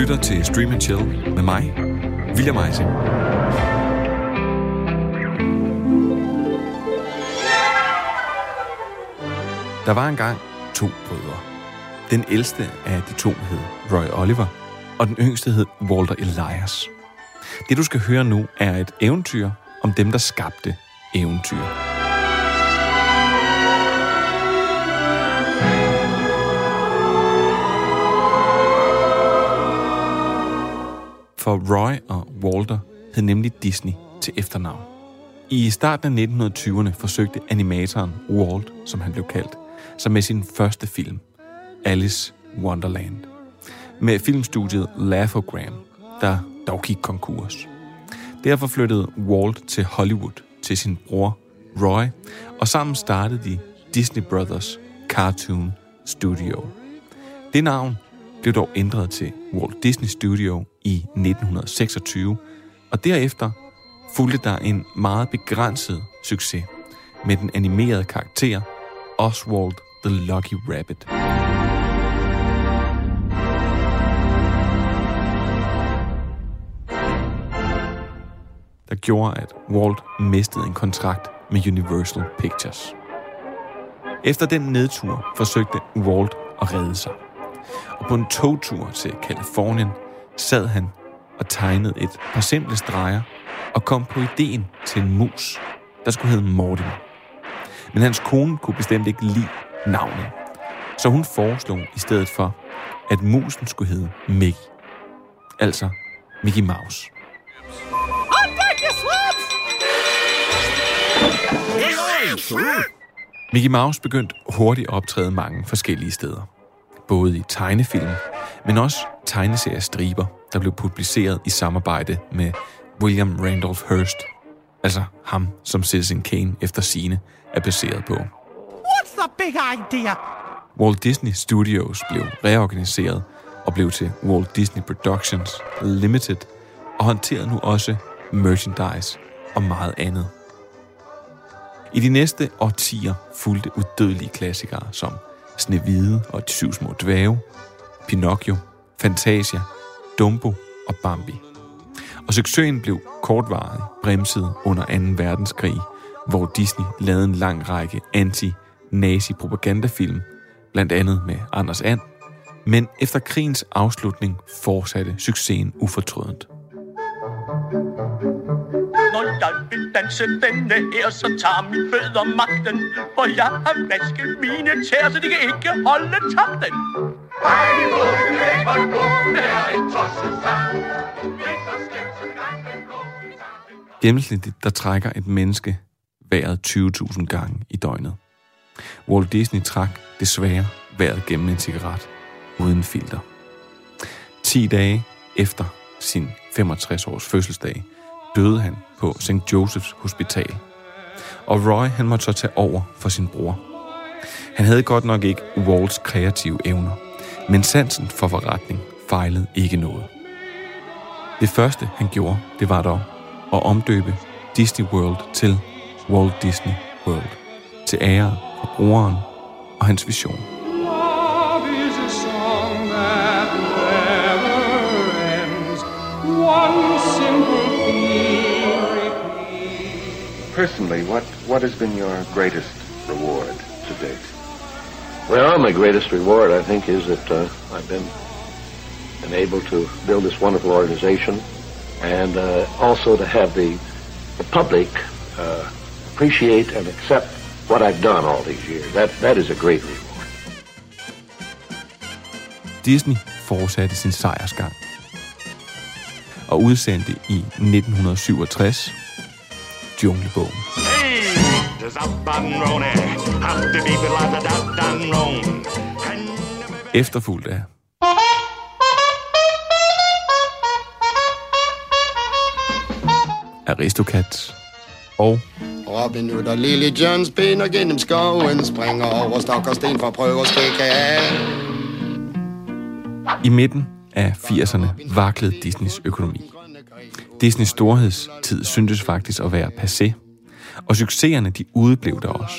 lytter til Stream and Chill med mig, William Eising. Der var engang to brødre. Den ældste af de to hed Roy Oliver, og den yngste hed Walter Elias. Det du skal høre nu er et eventyr om dem, der skabte eventyr. Roy og Walter hed nemlig Disney til efternavn. I starten af 1920'erne forsøgte animatoren Walt, som han blev kaldt, sig med sin første film, Alice Wonderland, med filmstudiet Laugh-O-Gram, der dog gik konkurs. Derfor flyttede Walt til Hollywood til sin bror Roy, og sammen startede de Disney Brothers Cartoon Studio. Det navn blev dog ændret til Walt Disney Studio i 1926, og derefter fulgte der en meget begrænset succes med den animerede karakter Oswald the Lucky Rabbit. Der gjorde, at Walt mistede en kontrakt med Universal Pictures. Efter den nedtur forsøgte Walt at redde sig. Og på en togtur til Kalifornien sad han og tegnede et par simple streger og kom på ideen til en mus, der skulle hedde Mortimer. Men hans kone kunne bestemt ikke lide navnet, så hun foreslog i stedet for, at musen skulle hedde Mickey. Altså Mickey Mouse. Mickey Mouse begyndte hurtigt at optræde mange forskellige steder. Både i tegnefilm, men også tegneseriestriber, der blev publiceret i samarbejde med William Randolph Hearst. Altså ham, som Citizen Kane efter sine er baseret på. What's the big idea? Walt Disney Studios blev reorganiseret og blev til Walt Disney Productions Limited og håndterede nu også merchandise og meget andet. I de næste årtier fulgte udødelige klassikere som Snehvide og de syv små dvæve, Pinocchio, Fantasia, Dumbo og Bambi. Og succesen blev kortvarig bremset under 2. verdenskrig, hvor Disney lavede en lang række anti-nazi-propagandafilm, blandt andet med Anders And, men efter krigens afslutning fortsatte succesen ufortrødent. Når jeg vil danse denne her, så tager min fødder magten. For jeg har vasket mine tæer, så de kan ikke holde takten. Hej, hvor væk, hvor nu er en tosset sang. Gennemsnitligt der trækker et menneske vejret 20.000 gange i døgnet. Walt Disney trak desværre vejret gennem en cigaret uden filter. 10 dage efter sin 65-års fødselsdag døde han på St. Joseph's Hospital. Og Roy han måtte så tage over for sin bror. Han havde godt nok ikke Walts kreative evner, men sansen for forretning fejlede ikke noget. Det første han gjorde, det var dog at omdøbe Disney World til Walt Disney World, til ære for broren og hans vision. Personally, what, what has been your greatest reward to date? Well, my greatest reward, I think, is that uh, I've been, been able to build this wonderful organization and uh, also to have the, the public uh, appreciate and accept what I've done all these years. That, that is a great reward. Disney fortsatte sin sejrsgang og udsendte i 1967 Junglebogen. Hey, does up and rone, have to be like a dad and wrong. Efterfulgt af Aristocats og Robin Hood og Lille John spænder gennem skoven, springer over stok og sten for at prøve at stikke af. i midten af 80'erne vaklede Disneys økonomi. Disneys storhedstid syntes faktisk at være passé, og succeserne de udeblev der også.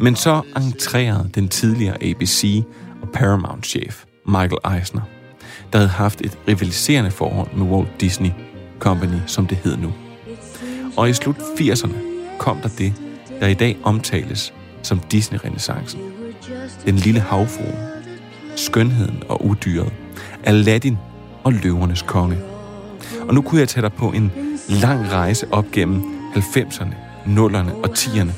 Men så entrerede den tidligere ABC og Paramount-chef, Michael Eisner, der havde haft et rivaliserende forhold med Walt Disney Company, som det hed nu. Og i slut 80'erne kom der det, der i dag omtales som Disney-renæssancen. Den lille havfrue, skønheden og udyret, Aladdin og løvernes konge. Og nu kunne jeg tage dig på en lang rejse op gennem 90'erne, 0'erne og 10'erne.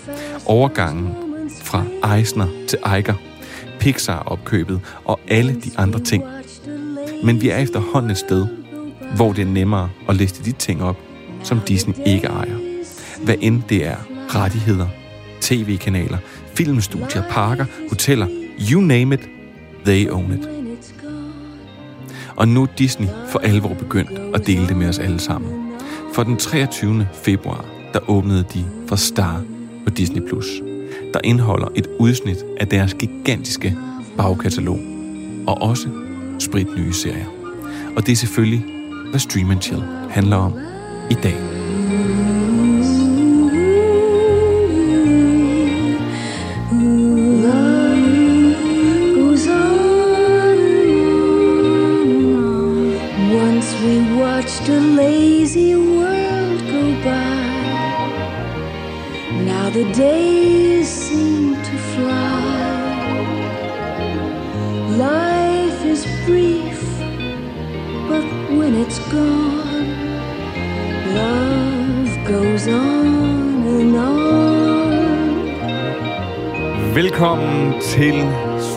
Overgangen fra Eisner til Eiger, Pixar-opkøbet og alle de andre ting. Men vi er efterhånden et sted, hvor det er nemmere at liste de ting op, som Disney ikke ejer. Hvad end det er rettigheder, tv-kanaler, filmstudier, parker, hoteller, you name it, they own it. Og nu er Disney for alvor begyndt at dele det med os alle sammen. For den 23. februar, der åbnede de for Star på Disney+, Plus, der indeholder et udsnit af deres gigantiske bagkatalog, og også sprit nye serier. Og det er selvfølgelig, hvad Stream and Chill handler om i dag.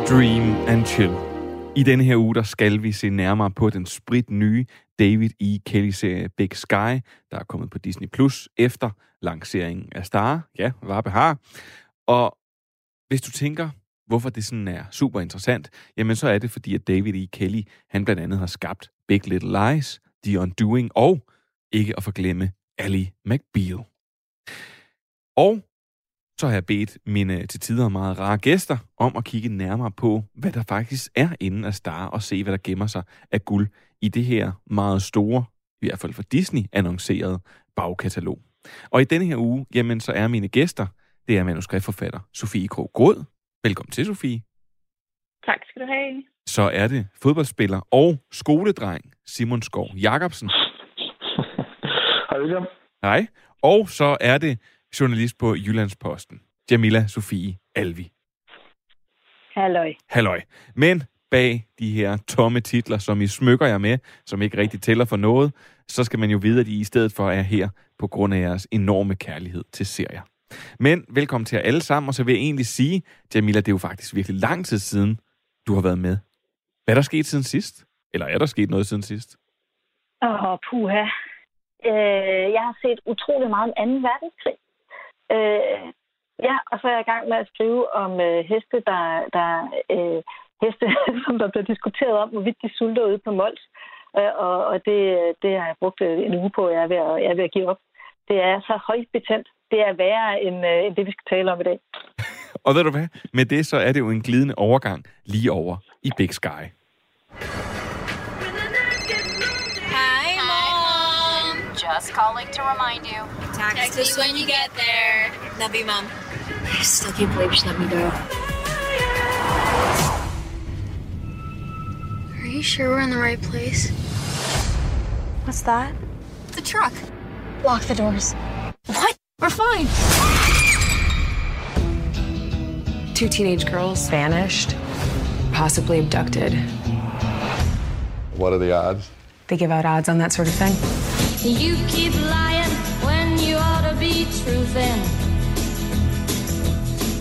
Stream and Chill. I denne her uge, der skal vi se nærmere på den sprit nye David E. Kelly-serie Big Sky, der er kommet på Disney Plus efter lanceringen af Star. Ja, var har. Og hvis du tænker, hvorfor det sådan er super interessant, jamen så er det fordi, at David E. Kelly, han blandt andet har skabt Big Little Lies, The Undoing og, ikke at forglemme, Ali McBeal. Og så har jeg bedt mine til tider meget rare gæster om at kigge nærmere på, hvad der faktisk er inden af Star, og se, hvad der gemmer sig af guld i det her meget store, i hvert fald for Disney, annoncerede bagkatalog. Og i denne her uge, jamen så er mine gæster, det er manuskriptforfatter Sofie Krog Gråd. Velkommen til, Sofie. Tak skal du have. Så er det fodboldspiller og skoledreng Simon Skov Jacobsen. Hej William. Hej. Og så er det journalist på Jyllandsposten, Jamila Sofie Alvi. Halløj. Halløj. Men bag de her tomme titler, som I smykker jer med, som ikke rigtig tæller for noget, så skal man jo vide, at I i stedet for er her på grund af jeres enorme kærlighed til serier. Men velkommen til jer alle sammen, og så vil jeg egentlig sige, Jamila, det er jo faktisk virkelig lang tid siden, du har været med. Hvad er der sket siden sidst? Eller er der sket noget siden sidst? Åh, oh, puha. Øh, jeg har set utrolig meget om 2. verdenskrig. Øh, ja, og så er jeg i gang med at skrive om øh, heste, der, der øh, heste, som der bliver diskuteret om, hvorvidt de sulter ude på Mols. Øh, og og det, det har jeg brugt øh, en uge på, jeg er ved at, jeg er ved at give op. Det er så højt betændt. Det er værre end, øh, end det, vi skal tale om i dag. Og ved du hvad? Med det så er det jo en glidende overgang lige over i Big Sky. Just calling to remind you. Text, Text us when you get there. Love you, Mom. I still can't believe she let me go. Are you sure we're in the right place? What's that? The truck. Lock the doors. What? We're fine. Two teenage girls vanished, possibly abducted. What are the odds? They give out odds on that sort of thing. You keep lying when you ought to be truthing.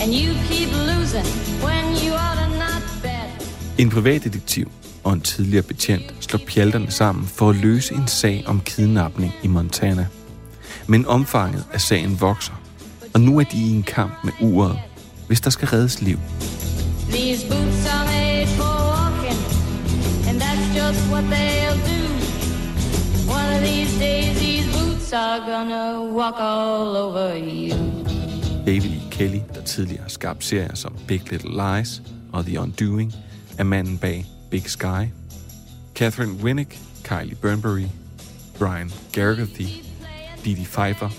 And you keep losing when you ought to not bet. En privatdetektiv og en tidligere betjent slår pjalterne sammen for at løse en sag om kidnapning i Montana. Men omfanget af sagen vokser, og nu er de i en kamp med uret, hvis der skal reddes liv. These boots are made for walking, and that's just what of these days, these boots are gonna walk all over you. David E. Kelly, der tidligere har skabt serier som Big Little Lies og The Undoing, er manden bag Big Sky. Catherine Winnick, Kylie Burnbury, Brian Geraghty, Didi Pfeiffer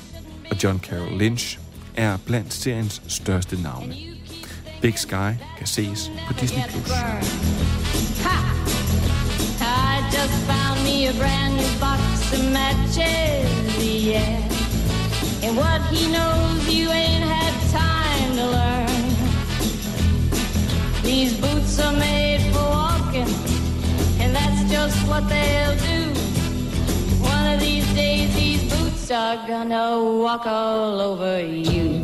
og John Carroll Lynch er blandt seriens største navne. Big Sky kan ses på Disney+. Plus. Ha! I matches, yeah. And what he knows you ain't had time to learn. These boots are made for walking, and that's just what they'll do. One of these days, these boots are gonna walk all over you.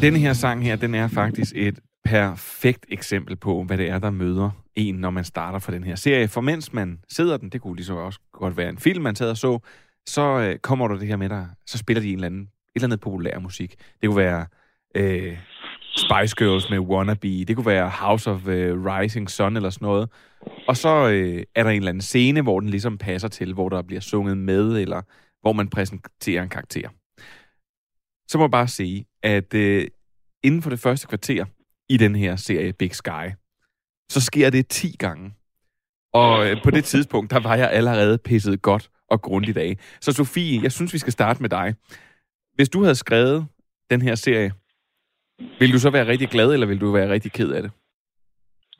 Denne her sang her, den er faktisk et perfekt eksempel på, hvad det er, der møder en, når man starter for den her serie. For mens man sidder den, det kunne lige så også godt være en film, man sad og så, så øh, kommer der det her med dig, så spiller de en eller anden, et eller andet populær musik. Det kunne være øh, Spice Girls med Wannabe, det kunne være House of øh, Rising Sun eller sådan noget. Og så øh, er der en eller anden scene, hvor den ligesom passer til, hvor der bliver sunget med, eller hvor man præsenterer en karakter. Så må jeg bare sige, at øh, inden for det første kvarter i den her serie Big Sky, så sker det 10 gange. Og øh, på det tidspunkt, der var jeg allerede pisset godt og grundigt af. Så Sofie, jeg synes, vi skal starte med dig. Hvis du havde skrevet den her serie, vil du så være rigtig glad, eller vil du være rigtig ked af det?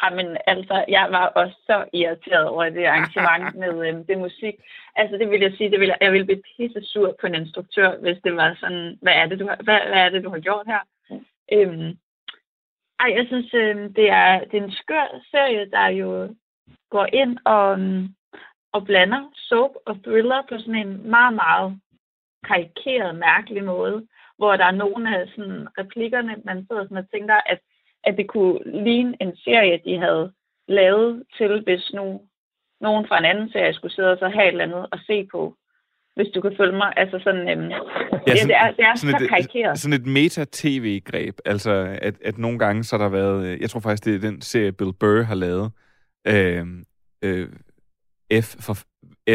Jamen, altså, jeg var også så irriteret over det arrangement med øhm, det musik. Altså, det vil jeg sige, det vil jeg, jeg ville blive pisse sur på en instruktør, hvis det var sådan, hvad er det, du har, hvad, hvad er det, du har gjort her? Øhm, ej, jeg synes, øh, det, er, det er en skør serie, der jo går ind og, øhm, og blander soap og thriller på sådan en meget, meget karikeret, mærkelig måde, hvor der er nogle af sådan, replikkerne, man sidder sådan og tænker, at at det kunne ligne en serie, de havde lavet til, hvis nu nogen fra en anden serie skulle sidde og så have et eller andet at se på. Hvis du kan følge mig. Altså sådan, øhm, ja, sådan det, det, er, det er så et, karikeret. Sådan et meta-tv-greb. Altså, at, at nogle gange så har der været... øh, Jeg tror faktisk, det er den serie, Bill Burr har lavet. Øh, øh, F, for,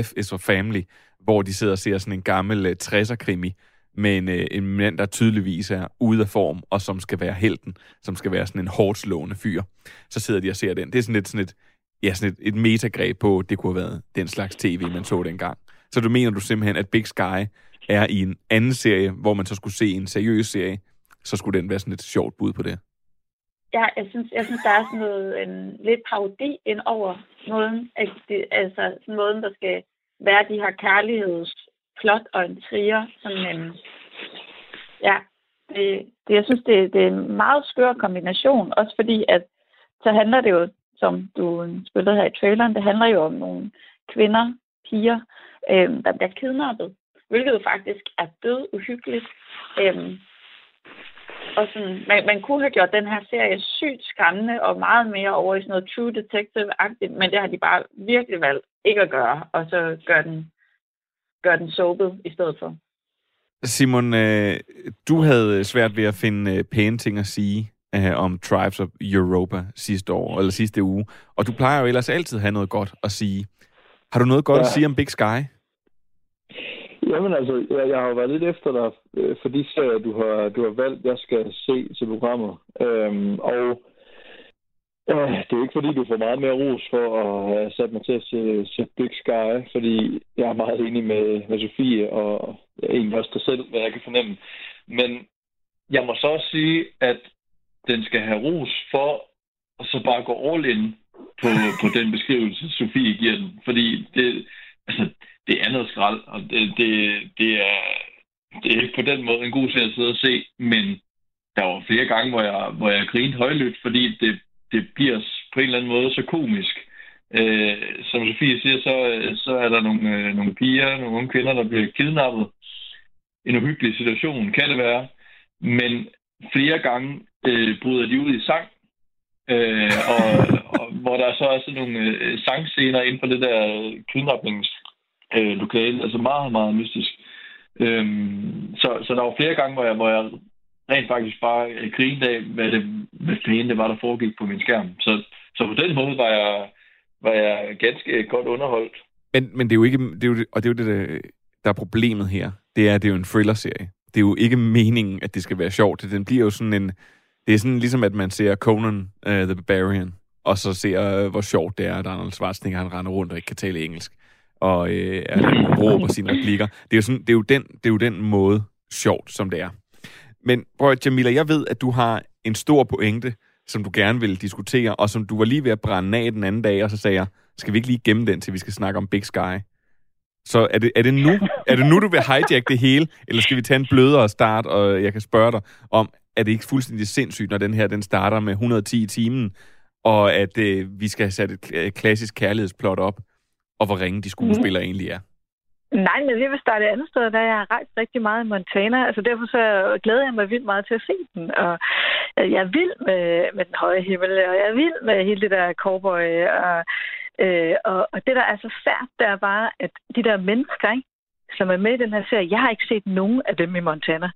F is for Family, hvor de sidder og ser sådan en gammel øh, 60'er-krimi, med en, øh, en mand, der tydeligvis er ude af form, og som skal være helten, som skal være sådan en hårdt slående fyr. Så sidder de og ser den. Det er sådan et, sådan et, ja, sådan et, et metagreb på, det kunne have været den slags tv, man så dengang. Så du mener du simpelthen, at Big Sky er i en anden serie, hvor man så skulle se en seriøs serie, så skulle den være sådan et sjovt bud på det? Ja, jeg synes, jeg synes der er sådan noget, en lidt parodi ind over måden, at det, altså sådan måden, der skal være de her kærlighedsplot og intriger, som en, ja, det, det, jeg synes, det, det er en meget skør kombination, også fordi, at så handler det jo, som du spillede her i traileren, det handler jo om nogle kvinder, piger, øh, der bliver kidnappet, hvilket jo faktisk er død uhyggeligt. Øh, og sådan, man, man kunne have gjort den her serie sygt skræmmende og meget mere over i sådan noget True Detective-agtigt, men det har de bare virkelig valgt ikke at gøre, og så gør den, gør den soapet i stedet for. Simon, øh, du havde svært ved at finde øh, pæne ting at sige øh, om Tribes of Europa sidste år, eller sidste uge. Og du plejer jo ellers altid at have noget godt at sige. Har du noget godt ja. at sige om Big Sky? Jamen altså, jeg, jeg har jo været lidt efter dig øh, for de serier, du har, du har valgt, jeg skal se til programmet. Øhm, og øh, det er ikke fordi, du får meget mere ros for at have sat mig til at se, se Big Sky, fordi jeg er meget enig med, med Sofie, og egentlig også dig selv, hvad jeg kan fornemme. Men jeg må så også sige, at den skal have ros for at så bare gå all in på, på den beskrivelse, Sofie giver den. Fordi det, altså, det er noget skrald, og det, det, det, er, det er på den måde en god serie at sidde og se, men der var flere gange, hvor jeg, hvor jeg grinede højlydt, fordi det, det bliver på en eller anden måde så komisk. Øh, som Sofie siger, så, så er der nogle, øh, nogle piger, nogle unge kvinder, der bliver kidnappet. En uhyggelig situation kan det være. Men flere gange øh, bryder de ud i sang, øh, og, og hvor der så er sådan nogle øh, sangscener inden for det der øh, kidnappingslokale, altså meget, meget mystisk. Øhm, så, så der var flere gange, hvor jeg, hvor jeg rent faktisk bare øh, grinede af, hvad, det, hvad fanden det var, der foregik på min skærm. Så, så på den måde var jeg, var jeg ganske godt underholdt. Men, men det er jo ikke, det er jo, og det er jo det, der, der er problemet her. Det er, det er jo en thriller-serie. Det er jo ikke meningen, at det skal være sjovt. Den bliver jo sådan en... Det er sådan ligesom, at man ser Conan uh, the Barbarian, og så ser, uh, hvor sjovt det er, at Arnold Schwarzenegger han render rundt og ikke kan tale engelsk, og uh, er råber sine replikker. Det er, jo sådan, det, er jo den, det er jo den måde sjovt, som det er. Men prøv at, Jamila, jeg ved, at du har en stor pointe, som du gerne vil diskutere, og som du var lige ved at brænde af den anden dag, og så sagde jeg, Skal vi ikke lige gemme den, til vi skal snakke om Big Sky? Så er det, er det, nu, er det nu, du vil hijack det hele, eller skal vi tage en blødere start, og jeg kan spørge dig om, er det ikke fuldstændig sindssygt, når den her den starter med 110 i timen, og at øh, vi skal have sat et kl- klassisk kærlighedsplot op, og hvor ringe de skuespillere mm. egentlig er? Nej, men vi vil starte et andet sted, da jeg har rejst rigtig meget i Montana. Altså derfor så glæder jeg mig vildt meget til at se den. Og øh, jeg er vild med, med den høje himmel, og jeg er vild med hele det der cowboy. Og, øh, og, og det, der er så svært, det er bare, at de der mennesker, ikke? Som er med i den her serie, jeg har ikke set nogen af dem i Montana.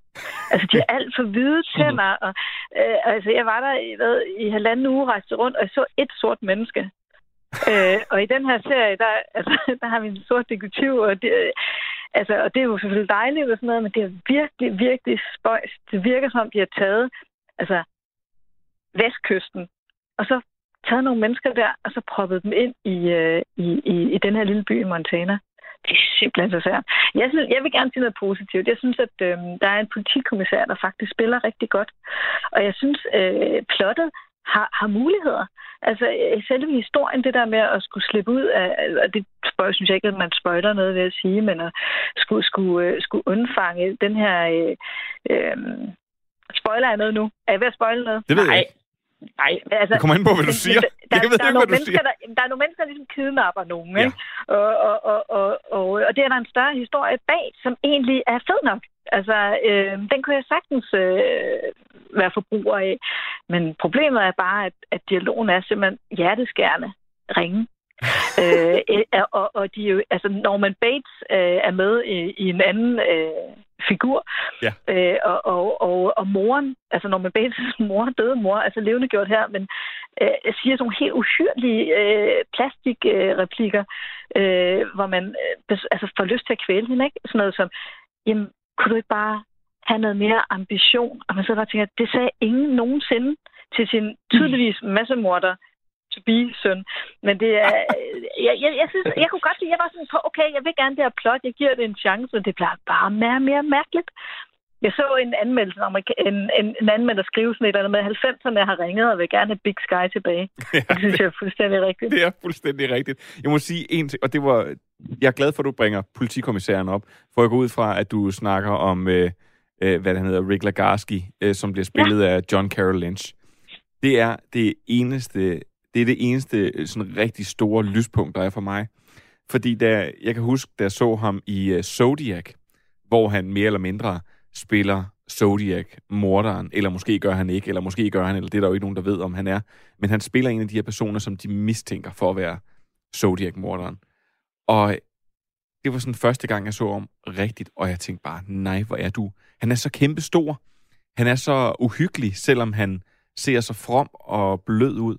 Altså, de er alt for hvide tænder, og øh, altså, jeg var der i, hvad, i halvanden uge, rejste rundt, og jeg så et sort menneske. øh, og i den her serie, der, altså, der har vi en sort detektiv, og det, øh, altså, og det er jo selvfølgelig dejligt og sådan noget, men det er virkelig, virkelig spøjst. Det virker som de har taget altså, vestkysten, og så taget nogle mennesker der, og så proppet dem ind i, øh, i, i, i den her lille by i Montana. Det er simpelthen så svært. Jeg, synes, jeg vil gerne sige noget positivt. Jeg synes, at øh, der er en politikommissær, der faktisk spiller rigtig godt. Og jeg synes, øh, plottet har, har muligheder. Altså, øh, selve historien, det der med at skulle slippe ud af, og det spørger, synes jeg ikke, at man spoiler noget ved at sige, men at skulle, skulle, øh, skulle undfange den her... Øh, øh, spoiler jeg noget nu? Er jeg ved at spoile noget? Det ved jeg ikke. Nej, altså, det kommer ind på, hvad du siger. Der, jeg ved der, er ikke, nogle hvad du mennesker, siger. der, der er nogle mennesker, der ligesom kidnapper nogen, ja. ikke? Og, og, og, og, og, og det er der en større historie bag, som egentlig er fed nok. Altså, øh, den kunne jeg sagtens øh, være forbruger af. Men problemet er bare, at, at dialogen er simpelthen hjerteskærende ringe. øh, og, og de jo, altså Norman Bates øh, er med i, i en anden øh, figur. Ja. Øh, og, og, og, og moren, altså Norman Bates' mor, døde mor, altså levende gjort her, men øh, siger sådan nogle helt uhyrlige øh, plastikreplikker, øh, hvor man øh, altså får lyst til at kvæle hende, ikke? Sådan noget som, jamen, kunne du ikke bare have noget mere ambition? Og man så bare tænker, det sagde ingen nogensinde til sin tydeligvis massemorder, to be søn. Men det er... Jeg, jeg, jeg, synes, jeg kunne godt lide, jeg var sådan på, okay, jeg vil gerne det her plot, jeg giver det en chance, men det bliver bare mere og mere mærkeligt. Jeg så en anmeldelse om, en, en, en anmelder skrive sådan et eller andet med, 90'erne har ringet og vil gerne have Big Sky tilbage. Ja, det synes jeg er fuldstændig rigtigt. Det er fuldstændig rigtigt. Jeg må sige en ting, og det var... Jeg er glad for, at du bringer politikommissæren op, for jeg går ud fra, at du snakker om, øh, øh, hvad han hedder, Rick Lagarski, øh, som bliver spillet ja. af John Carroll Lynch. Det er det eneste det er det eneste øh, sådan rigtig store lyspunkt, der er for mig. Fordi da, jeg kan huske, da jeg så ham i uh, Zodiac, hvor han mere eller mindre spiller Zodiac-morderen, eller måske gør han ikke, eller måske gør han, eller det er der jo ikke nogen, der ved, om han er. Men han spiller en af de her personer, som de mistænker for at være Zodiac-morderen. Og det var sådan første gang, jeg så om rigtigt, og jeg tænkte bare, nej, hvor er du? Han er så kæmpe stor. Han er så uhyggelig, selvom han ser så from og blød ud.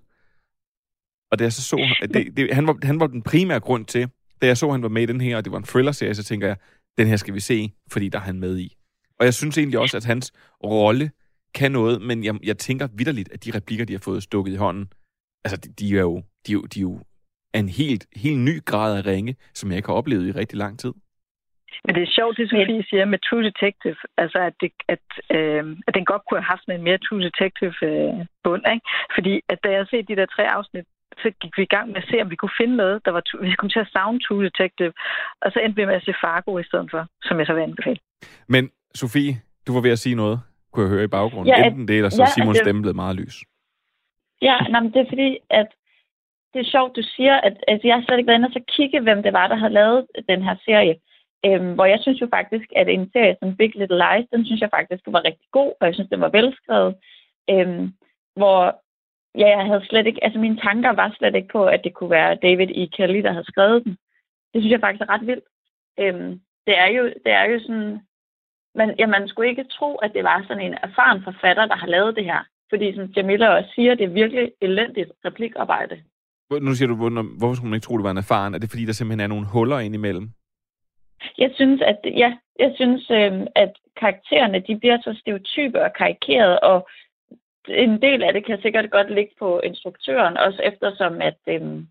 Og da jeg så så, det, det, han, var, han var den primære grund til, da jeg så, han var med i den her, og det var en thriller-serie, så tænker jeg, den her skal vi se, fordi der er han med i. Og jeg synes egentlig også, at hans rolle kan noget, men jeg, jeg tænker vidderligt, at de replikker, de har fået stukket i hånden, altså de, de er jo, de, er jo, de er jo en helt, helt ny grad af ringe, som jeg ikke har oplevet i rigtig lang tid. Men det er sjovt, det Sofie siger med True Detective, altså at, det, at, øh, at den godt kunne have haft en mere True Detective øh, bund, ikke? Fordi at da jeg set de der tre afsnit, så gik vi i gang med at se, om vi kunne finde noget, der var... Vi kom til at savne True Detective, og så endte vi med at se Fargo i stedet for, som jeg så vil anbefale. Men Sofie, du var ved at sige noget, kunne jeg høre i baggrunden. Ja, Enten det, eller så ja, Simons stemme blevet meget lys. Ja, nej, men det er fordi, at det er sjovt, du siger, at altså, jeg har slet ikke været inde og så kigge, hvem det var, der havde lavet den her serie. Øhm, hvor jeg synes jo faktisk, at en serie som Big Little Lies, den synes jeg faktisk var rigtig god, og jeg synes, den var velskrevet. Øhm, hvor ja, jeg havde slet ikke, altså mine tanker var slet ikke på, at det kunne være David E. Kelly, der havde skrevet den. Det synes jeg faktisk er ret vildt. Øhm, det er jo, det er jo sådan, man, ja, man skulle ikke tro, at det var sådan en erfaren forfatter, der har lavet det her. Fordi som Jamila også siger, det er virkelig elendigt replikarbejde. Nu siger du, hvor- hvorfor skulle man ikke tro, det var en erfaren? Er det fordi, der simpelthen er nogle huller indimellem? Jeg synes, at, ja, jeg synes, øhm, at karaktererne de bliver så stereotype og karikeret, og en del af det kan sikkert godt ligge på instruktøren, også eftersom at, øhm,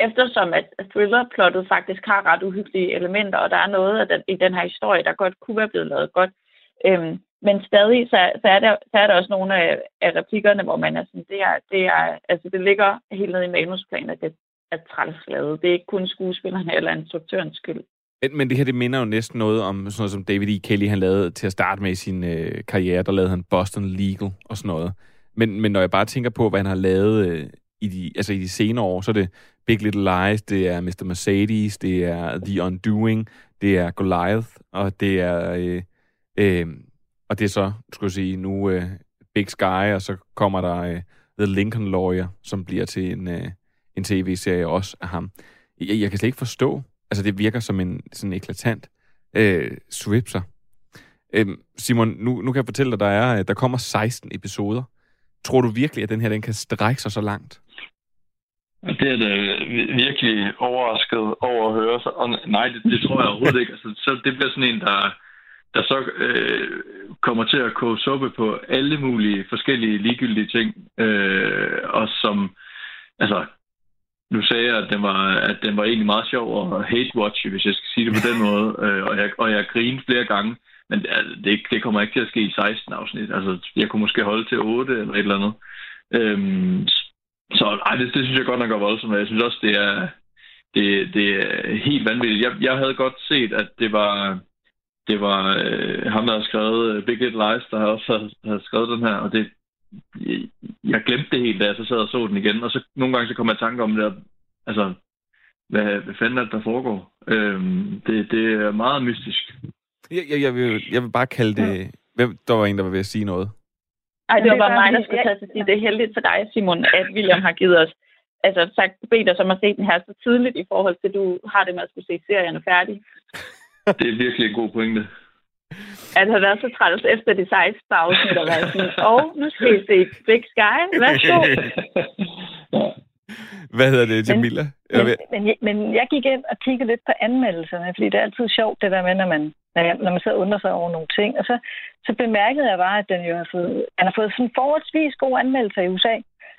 eftersom at thrillerplottet faktisk har ret uhyggelige elementer, og der er noget af den, i den her historie, der godt kunne være blevet lavet godt. Øhm, men stadig, så, så, er der, så er der også nogle af, af replikkerne, hvor man er sådan, det er, det er, altså det ligger helt nede i manusplanen, at det, er træls lavet. Det er ikke kun skuespillerne eller instruktørens skyld. Men, men det her, det minder jo næsten noget om sådan noget, som David E. Kelly, han lavede til at starte med i sin øh, karriere. Der lavede han Boston Legal og sådan noget. Men, men når jeg bare tænker på, hvad han har lavet øh, i, de, altså i de senere år, så er det Big Little Lies, det er Mr. Mercedes, det er The Undoing, det er Goliath, og det er... Øh, øh, og det er så, skulle jeg sige, nu øh, Big Sky, og så kommer der øh, The Lincoln Lawyer, som bliver til en, øh, en tv-serie også af ham. Jeg, jeg kan slet ikke forstå, altså det virker som en sådan eklatant øh, swipser. Øh, Simon, nu, nu kan jeg fortælle dig, der er, øh, der kommer 16 episoder. Tror du virkelig, at den her den kan strække sig så langt? Det er da virkelig overrasket over at høre. Og nej, det, det tror jeg overhovedet ikke. Altså, så det bliver sådan en, der, der så øh, kommer til at koge suppe på alle mulige forskellige ligegyldige ting. Øh, og som, altså, nu sagde jeg, at den var, at den var egentlig meget sjov at hate-watch, hvis jeg skal sige det på den måde. Øh, og, jeg, og jeg grinede flere gange. Men altså, det, det kommer ikke til at ske i 16 afsnit. Altså, jeg kunne måske holde til 8 eller et eller andet. Øhm, så ej, det, det synes jeg godt nok er voldsomt. Jeg synes også, det er, det, det er helt vanvittigt. Jeg, jeg havde godt set, at det var, det var øh, ham, der har skrevet uh, Big Little Lies, der også havde, havde skrevet den her, og det, jeg glemte det helt, da jeg så sad og så den igen, og så nogle gange så kom jeg i tanke om det, altså, hvad, hvad fanden er det, der foregår? Øhm, det, det er meget mystisk. Jeg, jeg, jeg, vil, jeg vil bare kalde det... Hvem, der var en, der var ved at sige noget. Ej, det var bare mig, der skulle tage til sige, det er heldigt for dig, Simon, at William har givet os, altså sagt, bedt os om at se den her så tidligt i forhold til, at du har det med at skulle se serierne færdig. Det er virkelig en god pointe. At have været så træls efter de 16 afsnit og været sådan, og nu skal I se Big Sky, værsgo. Hvad hedder det, Jamila? Men, men, men, men jeg gik ind og kiggede lidt på anmeldelserne, fordi det er altid sjovt, det der med, når man, når man og undrer sig over nogle ting. Og så, så bemærkede jeg bare, at den jo har fået, han har fået sådan forholdsvis gode anmeldelser i USA.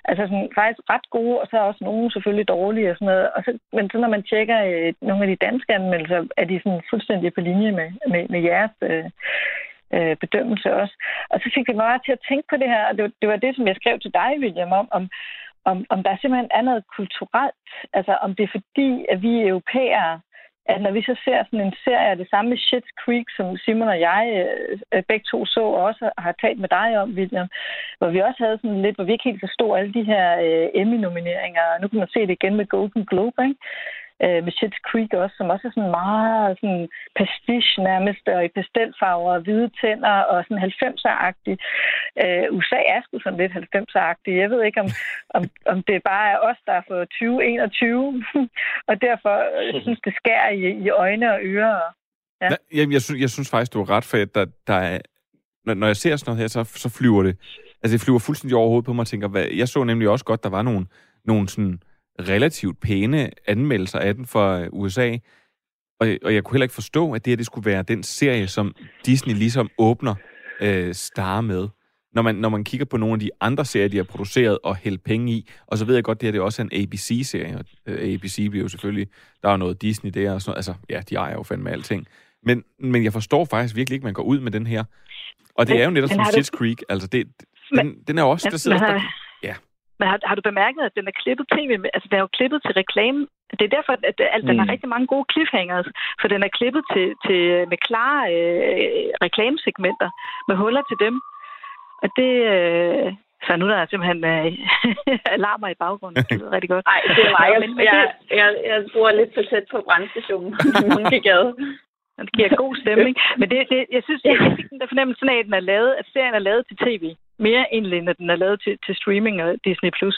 Altså sådan, faktisk ret gode, og så også nogle selvfølgelig dårlige og sådan noget. Og så, men så når man tjekker øh, nogle af de danske anmeldelser, er de sådan fuldstændig på linje med, med, med jeres øh, øh, bedømmelse også. Og så fik det mig til at tænke på det her, og det, var, det var det, som jeg skrev til dig, William, om, om, om, om der simpelthen er noget kulturelt. Altså om det er fordi, at vi europæere at når vi så ser sådan en serie af det samme med Shit's Creek, som Simon og jeg øh, øh, begge to så og også har talt med dig om, William, hvor vi også havde sådan lidt, hvor vi ikke helt forstod alle de her øh, Emmy-nomineringer. Nu kan man se det igen med Golden Globe, ikke? Øh, med Shit's Creek også, som også er sådan meget sådan pastiche nærmest, og i pastelfarver og hvide tænder og sådan 90'er-agtig. Øh, USA er sgu sådan lidt 90'er-agtig. Jeg ved ikke, om, om, om det bare er os, der er for 2021, og derfor øh, jeg synes det skærer i, i øjne og ører. Ja. Jamen, jeg, synes, jeg synes faktisk, du er ret, for at der, der er, når, når jeg ser sådan noget her, så, så flyver det. Altså, det flyver fuldstændig overhovedet på mig og tænker, hvad, jeg så nemlig også godt, der var nogle, nogle sådan, relativt pæne anmeldelser af den fra øh, USA. Og, og jeg kunne heller ikke forstå, at det her det skulle være den serie, som Disney ligesom åbner øh, Star med. Når man, når man kigger på nogle af de andre serier, de har produceret og hældt penge i, og så ved jeg godt, det her det er også en ABC-serie, og øh, ABC bliver jo selvfølgelig, der er noget Disney der og sådan noget, altså ja, de ejer jo fandme alting. Men, men jeg forstår faktisk virkelig ikke, at man går ud med den her. Og det men, er jo netop som Schitt's du... Creek, altså det, den, men, den er også, der sidder... Men. Men har, har du bemærket, at den er klippet tv? Altså, den er jo klippet til reklame. Det er derfor, at, at mm. den har rigtig mange gode cliffhangers, for den er klippet til, til med klare øh, reklamesegmenter, med huller til dem. Og det... Øh, så nu der er simpelthen øh, alarmer i baggrunden. Det lyder rigtig godt. Nej, det er mig. jeg, jeg, jeg bor lidt for tæt på brandstationen i Munkegade. Det giver god stemning. Men det, det, jeg synes, jeg, fik den der fornemmelse af, at, den er lavet, at serien er lavet til tv. Mere egentlig, end at den er lavet til, til streaming og Disney+. Plus.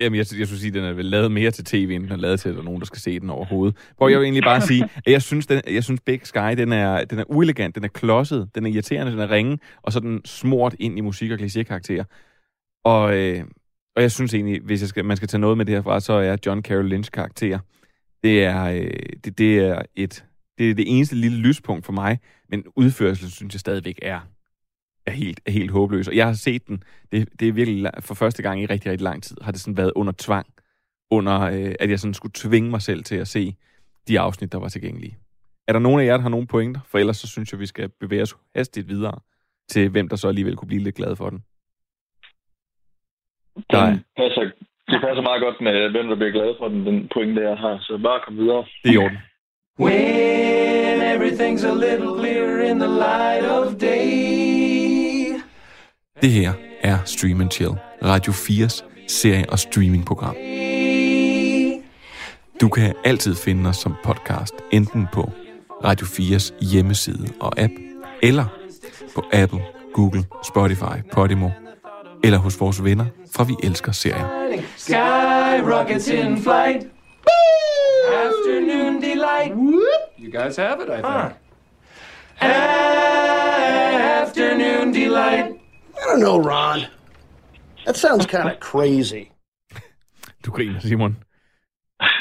Jamen, jeg, jeg skulle sige, at den er vel lavet mere til tv, end den er lavet til, at der er nogen, der skal se den overhovedet. Hvor jeg vil egentlig bare sige, at jeg synes, den, jeg synes Big Sky, den er, den er uelegant, den er klodset, den er irriterende, den er ringe, og så den smurt ind i musik- og klichékarakterer. Og, øh, og jeg synes egentlig, hvis jeg skal, man skal tage noget med det herfra, så er John Carroll Lynch karakter. Det er, øh, det, det er et det er det eneste lille lyspunkt for mig, men udførelsen synes jeg stadigvæk er, er, helt, er helt håbløs. Og jeg har set den, det, det er virkelig for første gang i rigtig, rigtig lang tid, har det sådan været under tvang, under øh, at jeg sådan skulle tvinge mig selv til at se de afsnit, der var tilgængelige. Er der nogen af jer, der har nogle pointer? For ellers så synes jeg, vi skal bevæge os hastigt videre til, hvem der så alligevel kunne blive lidt glad for den. Det passer, det passer meget godt med, hvem der bliver glad for den, den pointe, jeg har. Så bare kom videre. Det er i orden. When everything's a little clearer in the light of day. Det her er Stream and Chill, Radio 4's serie- og streamingprogram. Du kan altid finde os som podcast, enten på Radio 4's hjemmeside og app, eller på Apple, Google, Spotify, Podimo, eller hos vores venner fra Vi Elsker Serier. Sky rockets in flight. Afternoon delight. You guys have it, I think. Afternoon delight. I don't know, Ron. That sounds kind of crazy. Du griner, Simon.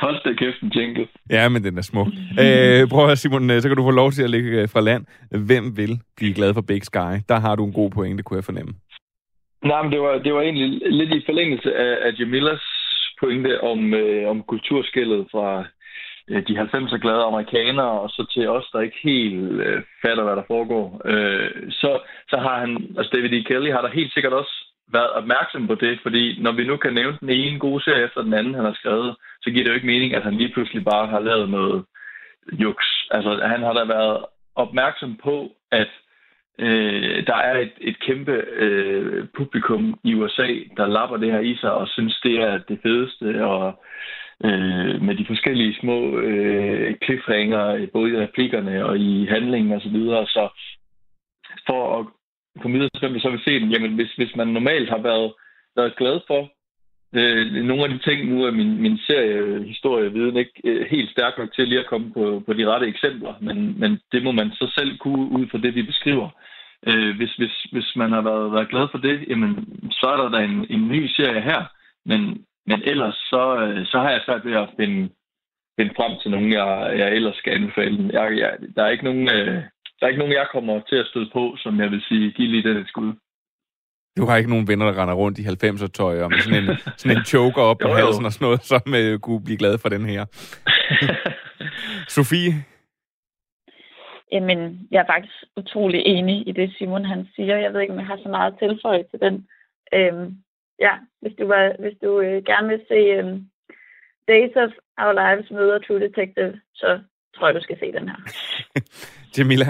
Hold da kæft, en jingle. Ja, men den er smuk. Øh, prøv at høre, Simon, øh, så kan du få lov til at ligge øh, fra land. Hvem vil blive glad for Big Sky? Der har du en god pointe, kunne jeg fornemme. Nej, men det var, det var egentlig lidt i forlængelse af, af Jamilas pointe om, øh, om kulturskillet fra Øh, de 90'er glade amerikanere, og så til os, der ikke helt øh, fatter, hvad der foregår. Øh, så, så har han, altså David E. Kelly har der helt sikkert også været opmærksom på det, fordi når vi nu kan nævne den ene gode serie efter den anden, han har skrevet, så giver det jo ikke mening, at han lige pludselig bare har lavet noget juks. Altså, han har da været opmærksom på, at øh, der er et, et kæmpe øh, publikum i USA, der lapper det her i sig og synes, det er det fedeste, og øh, med de forskellige små øh, cliffhanger, både i replikkerne og i handlingen osv. Så, videre. så for at komme videre til, hvem vi så vil se den, jamen hvis, hvis man normalt har været, været glad for øh, nogle af de ting, nu er min, min serie historieviden ikke øh, helt stærk nok til lige at komme på, på de rette eksempler, men, men det må man så selv kunne ud fra det, vi beskriver. Øh, hvis, hvis, hvis man har været, været glad for det, jamen, så er der da en, en ny serie her, men, men ellers så, øh, så har jeg svært ved at finde, finde frem til nogen, jeg, jeg ellers skal anbefale. Jeg, jeg, der, er ikke nogen, øh, der er ikke nogen, jeg kommer til at støde på, som jeg vil sige, giv lige den et skud. Du har ikke nogen venner, der render rundt i 90'er tøj og med sådan en, sådan en choker op på jo. halsen og sådan noget, som øh, kunne blive glad for den her. Sofie, Jamen, jeg er faktisk utrolig enig i det, Simon han siger. Jeg ved ikke, om jeg har så meget tilføje til den. Øhm, ja, hvis du, var, hvis du øh, gerne vil se øhm, Days of Our Lives møder True Detective, så tror jeg, du skal se den her. Jamila,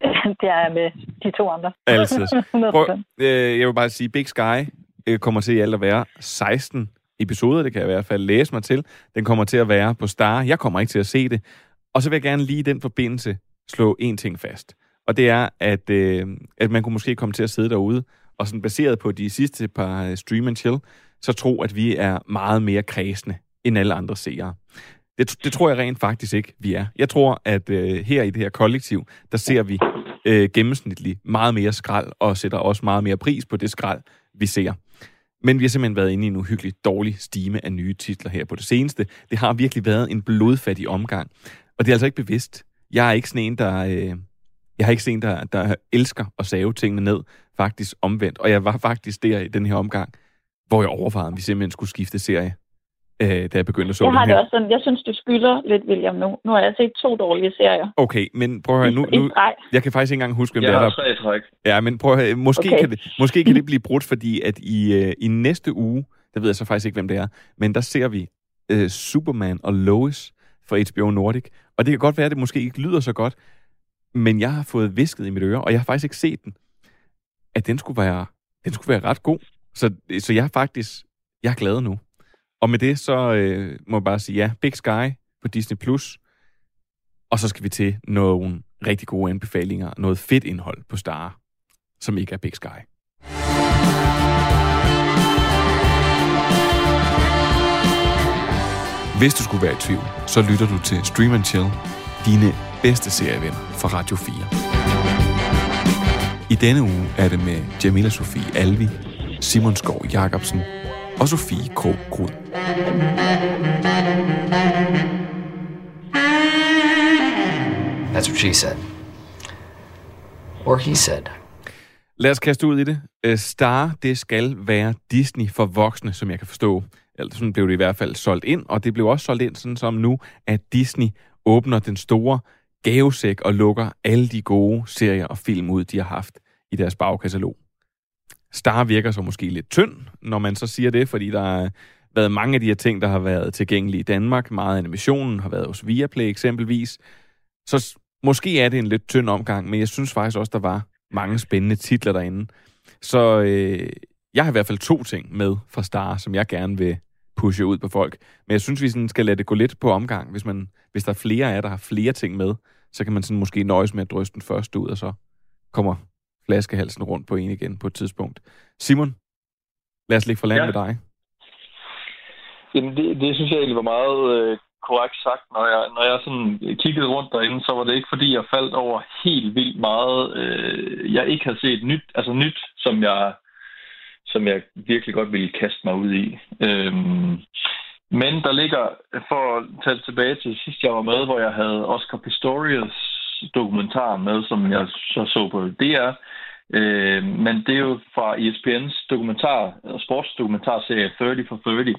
det er med de to andre. altid. 100%. Prøv, øh, jeg vil bare sige, Big Sky øh, kommer til i alt at være 16 episoder, det kan jeg i hvert fald læse mig til. Den kommer til at være på Star. Jeg kommer ikke til at se det. Og så vil jeg gerne lige i den forbindelse slå en ting fast. Og det er, at, øh, at man kunne måske komme til at sidde derude, og sådan baseret på de sidste par øh, Stream and Chill, så tro, at vi er meget mere kredsende end alle andre seere. Det, det tror jeg rent faktisk ikke, vi er. Jeg tror, at øh, her i det her kollektiv, der ser vi øh, gennemsnitligt meget mere skrald, og sætter også meget mere pris på det skrald, vi ser. Men vi har simpelthen været inde i en uhyggelig dårlig stime af nye titler her på det seneste. Det har virkelig været en blodfattig omgang. Og det er altså ikke bevidst. Jeg er ikke sådan en, der... Øh, jeg har ikke set en, der, der elsker at save tingene ned, faktisk omvendt. Og jeg var faktisk der i den her omgang, hvor jeg overvejede, om vi simpelthen skulle skifte serie, øh, da jeg begyndte at så Jeg den har her. det også sådan, jeg synes, du skylder lidt, William, nu. Nu har jeg set to dårlige serier. Okay, men prøv at høre, nu, nu, jeg kan faktisk ikke engang huske, hvem Jeg det er, har der... tre træk. Ja, men prøv at høre, måske, okay. kan det, måske kan det blive brudt, fordi at i, øh, i næste uge, der ved jeg så faktisk ikke, hvem det er, men der ser vi øh, Superman og Lois fra HBO Nordic. Og det kan godt være, at det måske ikke lyder så godt, men jeg har fået visket i mit øre, og jeg har faktisk ikke set den, at den skulle være, den skulle være ret god. Så, så jeg er faktisk, jeg er glad nu. Og med det, så øh, må jeg bare sige ja, Big Sky på Disney+. Plus. Og så skal vi til nogle rigtig gode anbefalinger, noget fedt indhold på Star, som ikke er Big Sky. Hvis du skulle være i tvivl, så lytter du til Stream and Chill, dine bedste serievenner fra Radio 4. I denne uge er det med Jamila Sofie Alvi, Simon Skov Jacobsen og Sofie Krog Grud. That's what she said. Or he said. Lad os kaste ud i det. Øh, Star, det skal være Disney for voksne, som jeg kan forstå. Eller sådan blev det i hvert fald solgt ind, og det blev også solgt ind sådan som nu, at Disney åbner den store gavesæk og lukker alle de gode serier og film ud, de har haft i deres bagkatalog. Star virker så måske lidt tynd, når man så siger det, fordi der er været mange af de her ting, der har været tilgængelige i Danmark. Meget af animationen har været hos Viaplay eksempelvis. Så måske er det en lidt tynd omgang, men jeg synes faktisk også, der var mange spændende titler derinde. Så øh, jeg har i hvert fald to ting med fra Star, som jeg gerne vil pushe ud på folk. Men jeg synes, vi sådan skal lade det gå lidt på omgang. Hvis, man, hvis der er flere af jer, der har flere ting med, så kan man sådan måske nøjes med at dryste den første ud, og så kommer flaskehalsen rundt på en igen på et tidspunkt. Simon, lad os ligge for land ja. med dig. Jamen, det, det synes jeg egentlig var meget øh, korrekt sagt. Når jeg, når jeg sådan kiggede rundt derinde, så var det ikke, fordi jeg faldt over helt vildt meget, øh, jeg ikke havde set nyt, altså nyt, som jeg, som jeg virkelig godt ville kaste mig ud i. Øhm, men der ligger, for at tage det tilbage til sidst, jeg var med, hvor jeg havde Oscar Pistorius dokumentar med, som jeg så så på DR. Øh, men det er jo fra ESPN's dokumentar, sportsdokumentarserie 30 for 30.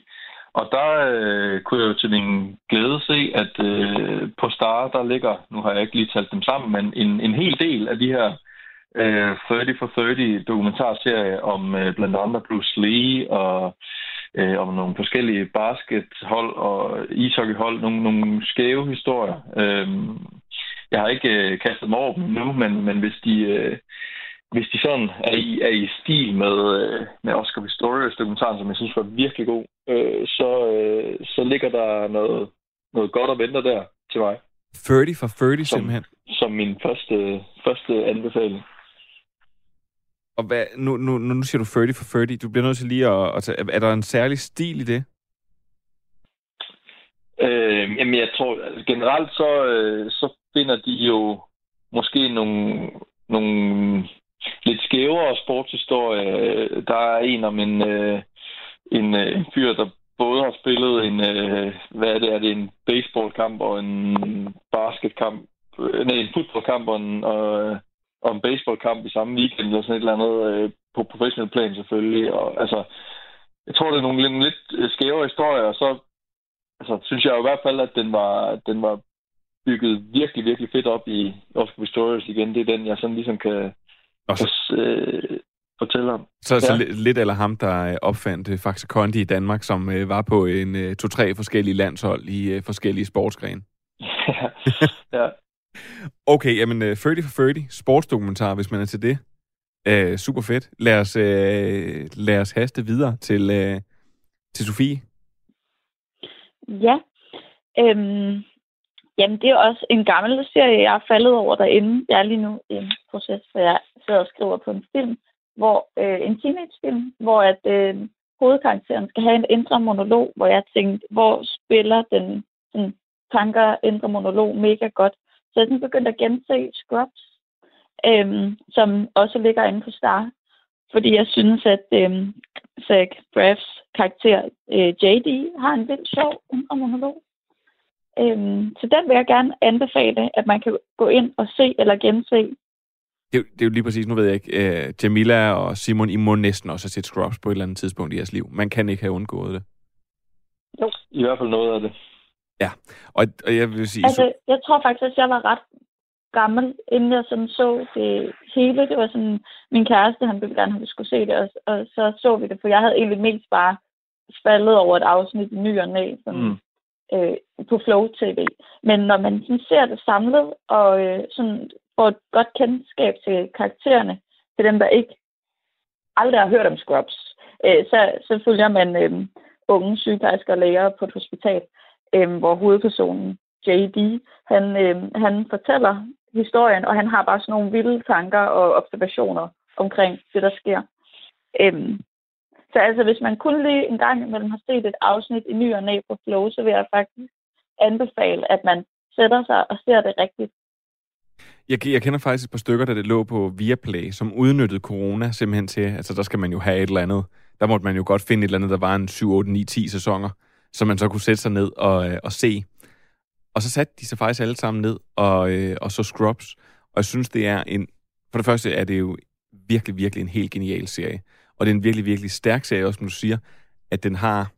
Og der øh, kunne jeg jo til min glæde se, at øh, på Star, der ligger, nu har jeg ikke lige talt dem sammen, men en, en hel del af de her øh, 30 for 30 dokumentarserier om øh, blandt andet Bruce Lee og øh, om nogle forskellige baskethold og ishockeyhold, nogle, nogle skæve historier. Øh, jeg har ikke øh, kastet mig over dem nu, men, men hvis de... Øh, hvis de sådan er i, er i stil med, øh, med Oscar Pistorius dokumentaren, som jeg synes var virkelig god, øh, så, øh, så ligger der noget, noget godt og venter der til mig, 30 for 30 Som- simpelthen. som min første, første anbefaling. Og hvad, nu, nu, nu nu siger du 30 for 30. Du bliver nødt til lige at, at tage, er der en særlig stil i det? Øh, jamen, jeg tror, altså, generelt så, øh, så finder de jo måske nogle, nogle lidt skævere sportshistorier. Der er en om en, øh, en, øh, en fyr, der både har spillet en, øh, hvad er det, er det en baseballkamp og en basketkamp, øh, nej, en fodboldkamp og en, og, en baseballkamp i samme weekend, eller sådan et eller andet, øh, på professionel plan selvfølgelig. Og, altså, jeg tror, det er nogle lidt, lidt skævere historier, og så altså, synes jeg i hvert fald, at den var, den var bygget virkelig, virkelig fedt op i Oscar Pistorius igen. Det er den, jeg sådan ligesom kan, Og så, kan øh, fortælle om. så, så Ja. lidt, lidt eller ham, der øh, opfandt øh, Faxe Kondi i Danmark, som øh, var på en øh, to-tre forskellige landshold i øh, forskellige sportsgrene. ja. Okay, jamen øh, 30 for 30, sportsdokumentar, hvis man er til det. Øh, super fedt. Lad os, øh, lad os haste videre til, øh, til Sofie. Ja. Øhm, jamen, det er også en gammel serie, jeg er faldet over derinde. Jeg er lige nu i en proces, hvor jeg sidder og skriver på en film, hvor øh, en teenagefilm, hvor at øh, hovedkarakteren skal have en indre monolog, hvor jeg tænkte, hvor spiller den sådan, tanker indre monolog mega godt. Så jeg er sådan begyndt at gense Scrubs, øhm, som også ligger inde på Star. Fordi jeg synes, at øhm, Zach Braffs karakter øh, JD har en vildt sjov indre monolog. Øhm, så den vil jeg gerne anbefale, at man kan gå ind og se eller gense. Det, er jo- det er jo lige præcis, nu ved jeg ikke, øh, Jamila og Simon, I må næsten også have set Scrubs på et eller andet tidspunkt i jeres liv. Man kan ikke have undgået det. I hvert fald noget af det. Ja, og, og jeg vil sige, Altså, jeg tror faktisk, at jeg var ret gammel, inden jeg sådan så det hele. Det var sådan, min kæreste, han ville gerne have, at vi skulle se det, og, og så så vi det, for jeg havde egentlig mest bare faldet over et afsnit i ny og næ, sådan, Mm. øh, på Flow TV. Men når man sådan ser det samlet, og øh, sådan får et godt kendskab til karaktererne, til dem, der ikke aldrig har hørt om Scrubs, øh, så, så følger man øh, unge sygeplejersker og læger på et hospital, øh, hvor hovedpersonen, JD, han, øh, han fortæller historien, og han har bare sådan nogle vilde tanker og observationer omkring det, der sker. Øhm, så altså, hvis man kun lige en gang imellem har set et afsnit i ny og næ på Flow, så vil jeg faktisk anbefale, at man sætter sig og ser det rigtigt. Jeg, jeg kender faktisk et par stykker, der det lå på Viaplay, som udnyttede corona simpelthen til, altså der skal man jo have et eller andet. Der måtte man jo godt finde et eller andet, der var en 7, 8, 9, 10 sæsoner, som man så kunne sætte sig ned og, øh, og se. Og så satte de sig faktisk alle sammen ned og, øh, og så Scrubs. Og jeg synes, det er en... For det første er det jo virkelig, virkelig en helt genial serie. Og det er en virkelig, virkelig stærk serie også, som du siger, at den har,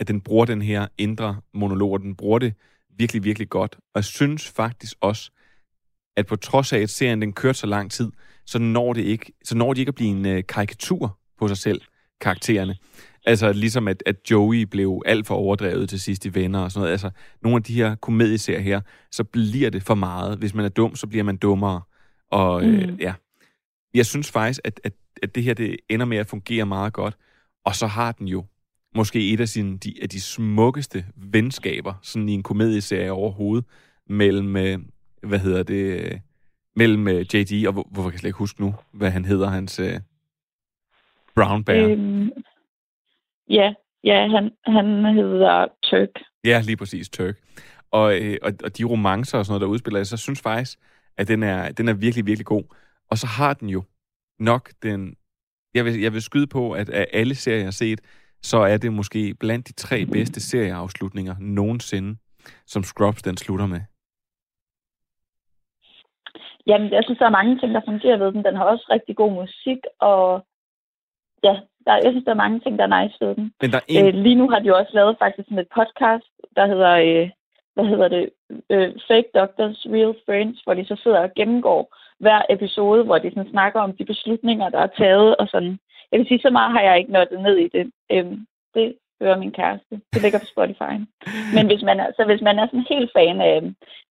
at den bruger den her indre monolog, og den bruger det virkelig, virkelig godt. Og jeg synes faktisk også, at på trods af, at serien den kørte så lang tid, så når, det ikke, så når de ikke at blive en øh, karikatur på sig selv, karaktererne. Altså ligesom at, at Joey blev alt for overdrevet til sidst i Venner og sådan noget. Altså nogle af de her komedieserier her, så bliver det for meget. Hvis man er dum, så bliver man dummere. Og mm. øh, ja, jeg synes faktisk, at, at, at det her det ender med at fungere meget godt. Og så har den jo måske et af, sine, de, af de smukkeste venskaber, sådan i en komedieserie overhovedet, mellem, øh, hvad hedder det, øh, mellem øh, JD, og hvor, hvorfor kan jeg slet ikke huske nu, hvad han hedder, hans øh, Brown Bear. Øhm, ja, ja han, han hedder Turk. Ja, lige præcis, Turk. Og, øh, og, og de romancer og sådan noget, der udspiller sig, så synes faktisk, at den er, den er virkelig, virkelig god. Og så har den jo nok den... Jeg vil, jeg vil skyde på, at af alle serier, jeg har set, så er det måske blandt de tre bedste serieafslutninger nogensinde, som Scrubs den slutter med. Jamen, jeg synes, der er mange ting, der fungerer ved den. Den har også rigtig god musik, og ja, der, jeg synes, der er mange ting, der er nice ved den. Men der er en... øh, lige nu har de jo også lavet faktisk sådan et podcast, der hedder, øh, hvad hedder det, øh, Fake Doctors, Real Friends, hvor de så sidder og gennemgår hver episode, hvor de sådan snakker om de beslutninger, der er taget, og sådan. Jeg vil sige, så meget har jeg ikke nået ned i det. Øhm, det hører min kæreste. Det ligger på Spotify. Men hvis man er, så hvis man er sådan helt fan af,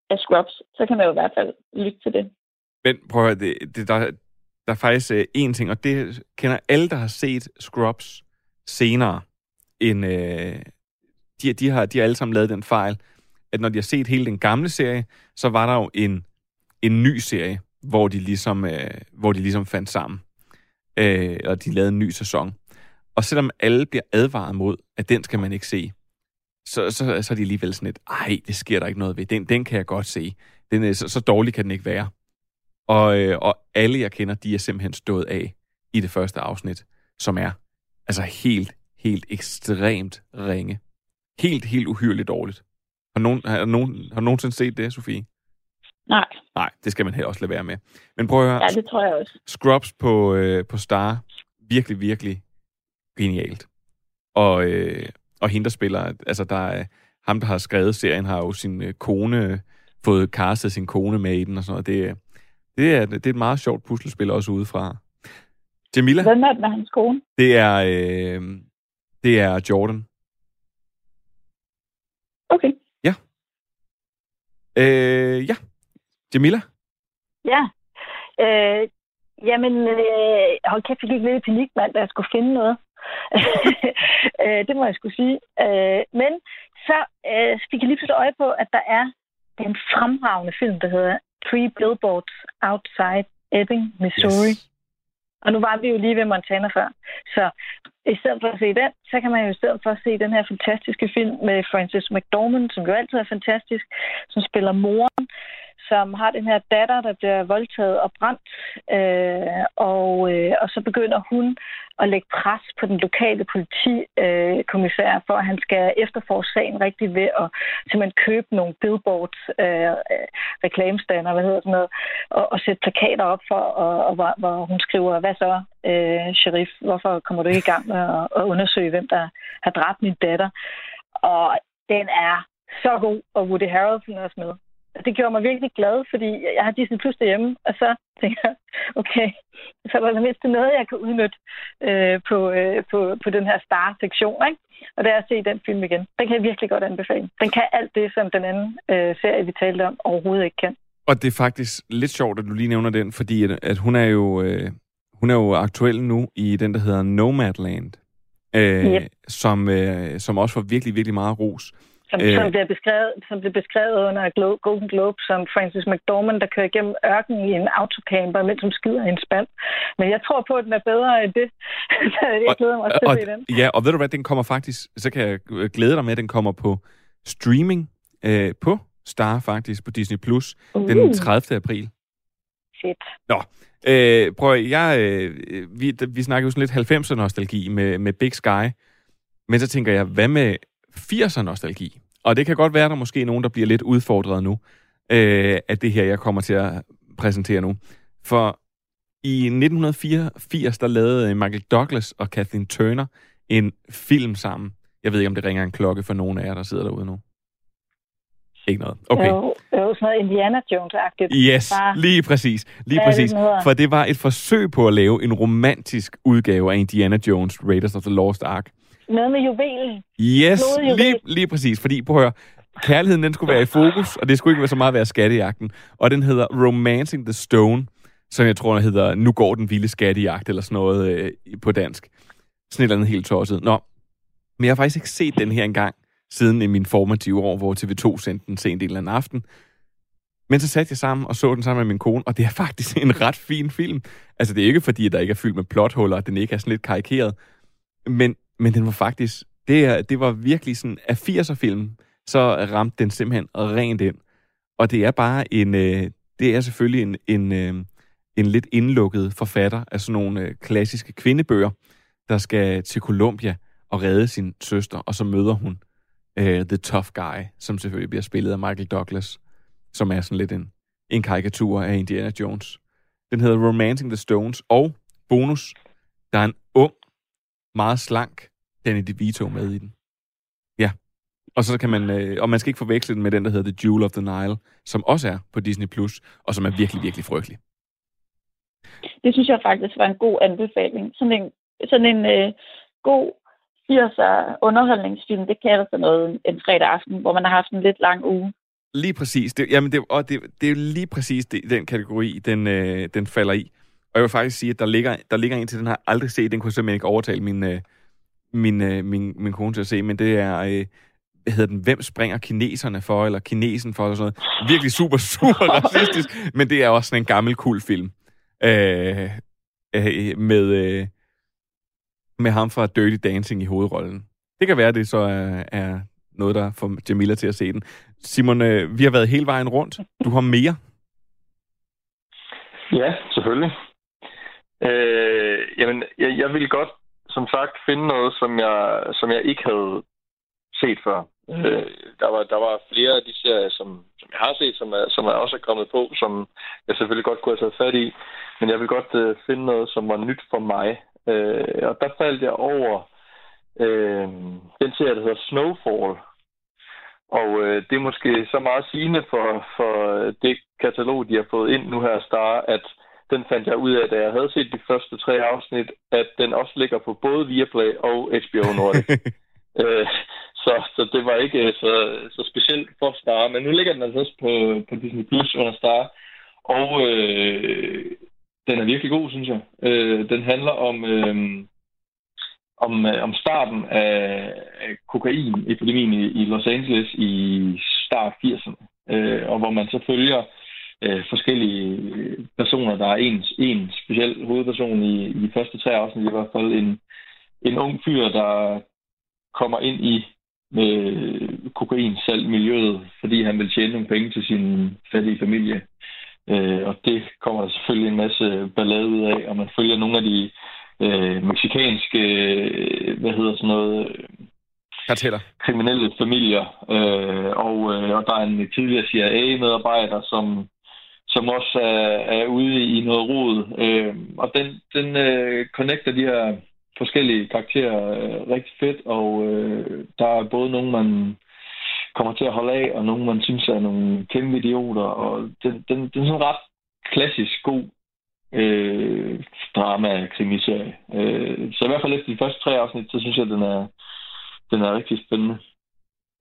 af Scrubs, så kan man jo i hvert fald lytte til det. Men prøv at høre, det, det, der, der er faktisk øh, en ting, og det kender alle, der har set Scrubs senere, end, øh, de, de, har, de har alle sammen lavet den fejl, at når de har set hele den gamle serie, så var der jo en, en ny serie, hvor de ligesom, øh, hvor de ligesom fandt sammen. Øh, og de lavede en ny sæson. Og selvom alle bliver advaret mod, at den skal man ikke se, så, så, så er de alligevel sådan lidt, ej, det sker der ikke noget ved. Den, den kan jeg godt se. Den er, så, så dårlig kan den ikke være. Og, øh, og alle, jeg kender, de er simpelthen stået af i det første afsnit, som er altså helt, helt ekstremt ringe. Helt, helt uhyrligt dårligt. Har nogen, har nogen, har nogensinde set det, Sofie? Nej. Nej, det skal man her også lade være med. Men prøv at høre. Ja, det tror jeg også. Scrubs på, øh, på Star, virkelig, virkelig genialt. Og, øh, og hende, der spiller, altså der er, ham, der har skrevet serien, har jo sin øh, kone, fået castet sin kone med i den og sådan noget. Det, det, er, det er et meget sjovt puslespil også udefra. Jamila? Hvem er den af hans kone? Det er, øh, det er Jordan. Okay. Ja. Øh, ja. Jamila? Ja. Øh, jamen, øh, hold kæft, jeg gik lidt i panik, mand, da jeg skulle finde noget. øh, det må jeg skulle sige. Øh, men så øh, fik jeg lige pludselig øje på, at der er den fremragende film, der hedder Three Billboards Outside Ebbing, Missouri. Yes. Og nu var vi jo lige ved Montana før. Så i stedet for at se den, så kan man jo i stedet for at se den her fantastiske film med Francis McDormand, som jo altid er fantastisk, som spiller moren, som har den her datter, der bliver voldtaget og brændt. Øh, og, øh, og så begynder hun at lægge pres på den lokale politikommissær, øh, for at han skal efterforske sagen rigtigt ved at simpelthen købe nogle billboards, øh, øh reklamestander, hvad hedder sådan noget, og, og sætte plakater op for, og, og hvor, hvor hun skriver, hvad så, øh, sheriff, hvorfor kommer du ikke i gang med at, at undersøge, hvem der har dræbt min datter? Og den er så god, og Woody Harrelson er også med det gjorde mig virkelig glad, fordi jeg har Disney Plus derhjemme, og så tænker jeg, okay, så er der mindst noget, jeg kan udnytte øh, på, øh, på, på den her star-sektion, ikke? Og det er at se den film igen. Den kan jeg virkelig godt anbefale. Den kan alt det, som den anden øh, serie, vi talte om, overhovedet ikke kan. Og det er faktisk lidt sjovt, at du lige nævner den, fordi at, at hun er jo øh, hun er jo aktuel nu i den, der hedder Nomadland, øh, yep. som, øh, som også får virkelig, virkelig meget ros. Som, øh, som, bliver beskrevet, som bliver beskrevet under Glo- Golden Globe som Francis McDormand, der kører igennem ørkenen i en autocamper, mens hun skider i en spand. Men jeg tror på, at den er bedre end det. så jeg glæder mig også til den. Ja, og ved du hvad, den kommer faktisk, så kan jeg glæde dig med, at den kommer på streaming øh, på Star faktisk, på Disney Plus, uh. den 30. april. Fedt. Nå, øh, prøv jeg, øh, vi, vi snakker jo sådan lidt 90'er nostalgi med, med Big Sky, men så tænker jeg, hvad med 80'er nostalgi? Og det kan godt være, der måske er nogen, der bliver lidt udfordret nu øh, af det her, jeg kommer til at præsentere nu. For i 1984, der lavede Michael Douglas og Kathleen Turner en film sammen. Jeg ved ikke, om det ringer en klokke for nogen af jer, der sidder derude nu. Ikke noget. Okay. Jo, jo sådan noget Indiana Jones-agtigt. Yes, Bare... lige præcis. Lige præcis. Det For det var et forsøg på at lave en romantisk udgave af Indiana Jones, Raiders of the Lost Ark. Noget med juvelen. Yes, juvel. lige, lige præcis. Fordi, at høre, kærligheden den skulle være i fokus, og det skulle ikke være så meget være skattejagten. Og den hedder Romancing the Stone, som jeg tror, den hedder Nu går den vilde skattejagt, eller sådan noget øh, på dansk. Sådan et eller andet helt tosset. Nå, men jeg har faktisk ikke set den her engang, siden i min formative år, hvor TV2 sendte den sent en eller anden aften. Men så satte jeg sammen og så den sammen med min kone, og det er faktisk en ret fin film. Altså, det er ikke fordi, at der ikke er fyldt med plothuller, og den ikke er sådan lidt karikeret. Men, men den var faktisk... Det, er, det var virkelig sådan... Af 80'er-film, så ramte den simpelthen rent ind. Og det er bare en... Øh, det er selvfølgelig en, en, øh, en lidt indlukket forfatter af sådan nogle øh, klassiske kvindebøger, der skal til Colombia og redde sin søster, og så møder hun øh, The Tough Guy, som selvfølgelig bliver spillet af Michael Douglas, som er sådan lidt en, en karikatur af Indiana Jones. Den hedder Romancing the Stones, og bonus, der er en ung, meget slank Danny DeVito med i den. Ja. Og så kan man, øh, og man skal ikke forveksle den med den, der hedder The Jewel of the Nile, som også er på Disney+, Plus, og som er virkelig, virkelig frygtelig. Det synes jeg faktisk var en god anbefaling. Sådan en, sådan en øh, god 80'er underholdningsfilm, det kan altså noget en fredag aften, hvor man har haft en lidt lang uge. Lige præcis. Det, jamen det, og det, det er lige præcis det, den kategori, den, øh, den falder i. Og jeg vil faktisk sige, at der ligger, der ligger en til, den har jeg aldrig set. Den kunne jeg simpelthen ikke overtale min, øh, min, øh, min, min kone til at se. Men det er, øh, hvad hedder den, Hvem springer kineserne for, eller kinesen for, eller sådan noget. Virkelig super, super racistisk. Men det er også sådan en gammel, cool film. Øh, øh, med, øh, med ham fra Dirty Dancing i hovedrollen. Det kan være, det så er, er noget, der får Jamila til at se den. Simon, øh, vi har været hele vejen rundt. Du har mere. Ja, selvfølgelig. Øh, jamen, jeg, jeg ville godt, som sagt, finde noget, som jeg, som jeg ikke havde set før. Øh, der, var, der var flere af de serier, som, som jeg har set, som, er, som er også er kommet på, som jeg selvfølgelig godt kunne have taget fat i. Men jeg vil godt øh, finde noget, som var nyt for mig. Øh, og der faldt jeg over øh, den serie, der hedder Snowfall. Og øh, det er måske så meget sigende for, for det katalog, de har fået ind nu her, Star, at den fandt jeg ud af, da jeg havde set de første tre afsnit, at den også ligger på både Viaplay og HBO Nordic. øh, så, så det var ikke øh, så, så specielt for Star, men nu ligger den altså også på, på Disney Plus under Star. Og øh, den er virkelig god, synes jeg. Øh, den handler om... Øh, om, øh, om starten af, af kokainepidemien i, i Los Angeles i start 80'erne, øh, og hvor man så følger øh, forskellige personer. Der er en, en speciel hovedperson i, i de første tre afsnit, i hvert fald en, en ung fyr, der kommer ind i med kokainsalg miljøet, fordi han vil tjene nogle penge til sin fattige familie. Øh, og det kommer der selvfølgelig en masse ballade ud af, og man følger nogle af de øh, meksikanske, øh, hvad hedder sådan noget, øh, Karteller. kriminelle familier. Øh, og, øh, og der er en tidligere CIA-medarbejder, som, som også er, er ude i noget rod. Øh, og den, den øh, connecter de her forskellige karakterer øh, rigtig fedt, og øh, der er både nogen, man kommer til at holde af, og nogen, man synes er nogle kæmpe idioter, og den, den, den er sådan ret klassisk god øh, drama krimiserie. Øh, så i hvert fald efter de første tre afsnit, så synes jeg, den er, den er rigtig spændende.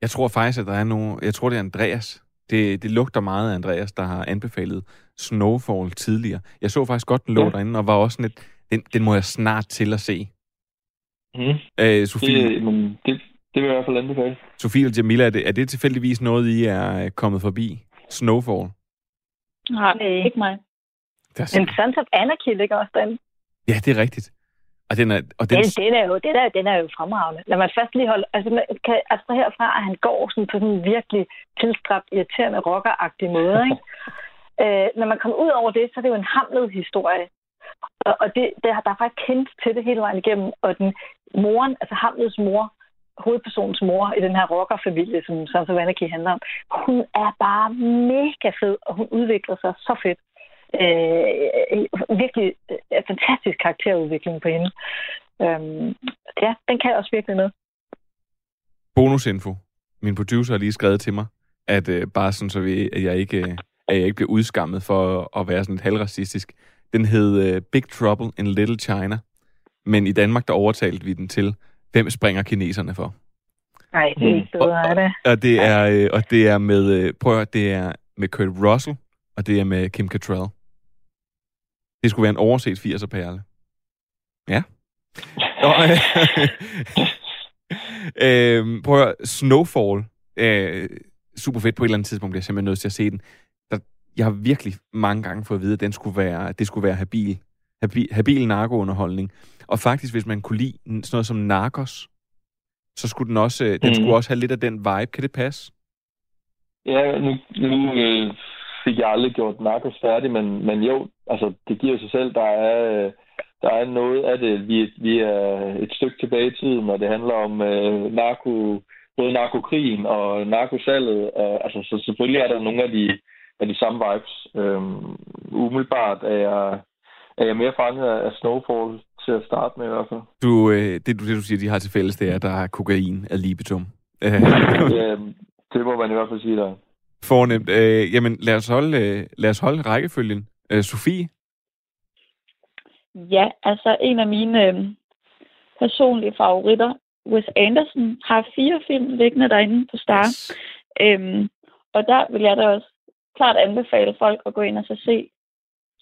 Jeg tror faktisk, at der er nogen... Jeg tror, det er Andreas. Det, det lugter meget af Andreas, der har anbefalet Snowfall tidligere. Jeg så faktisk godt, den lå ja. derinde, og var også lidt... Den, den må jeg snart til at se. Mm. Øh, Sofie, Det, men det, det vil jeg i hvert fald anbefale. Sofie og Jamila, er det, er det tilfældigvis noget, I er kommet forbi? Snowfall? Nej, ikke mig. Der er Men Sons of Anarchy ligger også derinde. Ja, det er rigtigt. Og den er, og den, Den, den, er jo, den, er, den er jo fremragende. Lad mig først lige holde... Altså, man kan abstrahere fra, at han går sådan på sådan en virkelig tilstræbt, irriterende, rockeragtig måde. Ikke? øh, når man kommer ud over det, så er det jo en hamlet historie. Og, og det, det, der er faktisk kendt til det hele vejen igennem. Og den moren, altså Hamlets mor, hovedpersonens mor i den her rockerfamilie, som of Anarchy handler om, hun er bare mega fed, og hun udvikler sig så fedt. Øh, virkelig øh, fantastisk karakterudvikling på hende. Øhm, ja, den kan også virkelig noget. bonusinfo. Min producer har lige skrevet til mig, at øh, bare sådan, så vi, at, jeg ikke, øh, at jeg ikke bliver udskammet for at være sådan lidt halvracistisk. Den hed øh, Big Trouble in Little China. Men i Danmark, der overtalte vi den til Hvem springer kineserne for? Nej, det er ikke bedre, er det? Og det er, øh, og det er med, øh, prøv at høre, det er med Kurt Russell, og det er med Kim Cattrall. Det skulle være en overset 80'er perle. Ja. Og, øh, øh, prøv at høre, Snowfall. Øh, super fedt på et eller andet tidspunkt, bliver jeg simpelthen nødt til at se den. Der, jeg har virkelig mange gange fået at vide, at den skulle være, det skulle være habil, habil, habil narkounderholdning. Og faktisk, hvis man kunne lide sådan noget som Narcos, så skulle den også, øh, den Mhm. skulle også have lidt af den vibe. Kan det passe? Ja, nu, nu øh, fik jeg aldrig gjort Narcos færdig, men, men jo, altså det giver sig selv, der er, øh, der er noget af det. Vi, vi er et stykke tilbage i tiden, når det handler om øh, narko, både narkokrigen og narkosalget. Øh, altså, så selvfølgelig er der nogle af de, af de samme vibes. Øhm, umiddelbart er jeg, er jeg mere fanget af Snowfall til at starte med i hvert fald. Du, øh, det, du, det, du siger, de har til fælles, det er, at der er kokain af libitum. Ja, det må man i hvert fald sige der. Fornemt. Øh, jamen, lad os holde, øh, lad os holde rækkefølgen. Øh, Sofie? Ja, altså en af mine øh, personlige favoritter, Wes Anderson, har fire film liggende derinde på Star. Yes. Øhm, og der vil jeg da også klart anbefale folk at gå ind og så se,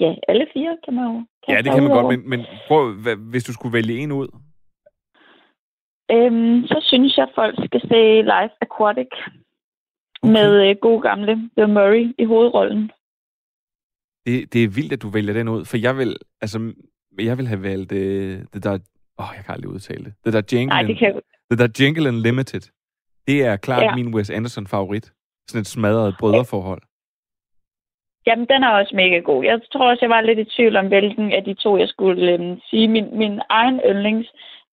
ja, alle fire kan man jo. Ja, det kan man godt, men, men prøv, hvad, hvis du skulle vælge en ud. Øhm, så synes jeg, folk skal se Life Aquatic okay. med øh, god gamle Bill Murray i hovedrollen. Det, det er vildt, at du vælger den ud, for jeg vil, altså, jeg vil have valgt øh, det der, åh, oh, jeg kan aldrig udtale det. Det der Jangle, Nej, det kan det der Jangle Unlimited. Det er klart Ja. min Wes Anderson favorit. Sådan et smadret brødreforhold. Jamen, den er også mega god. Jeg tror også, jeg var lidt i tvivl om, hvilken af de to, jeg skulle øhm, sige. Min, min egen yndlings,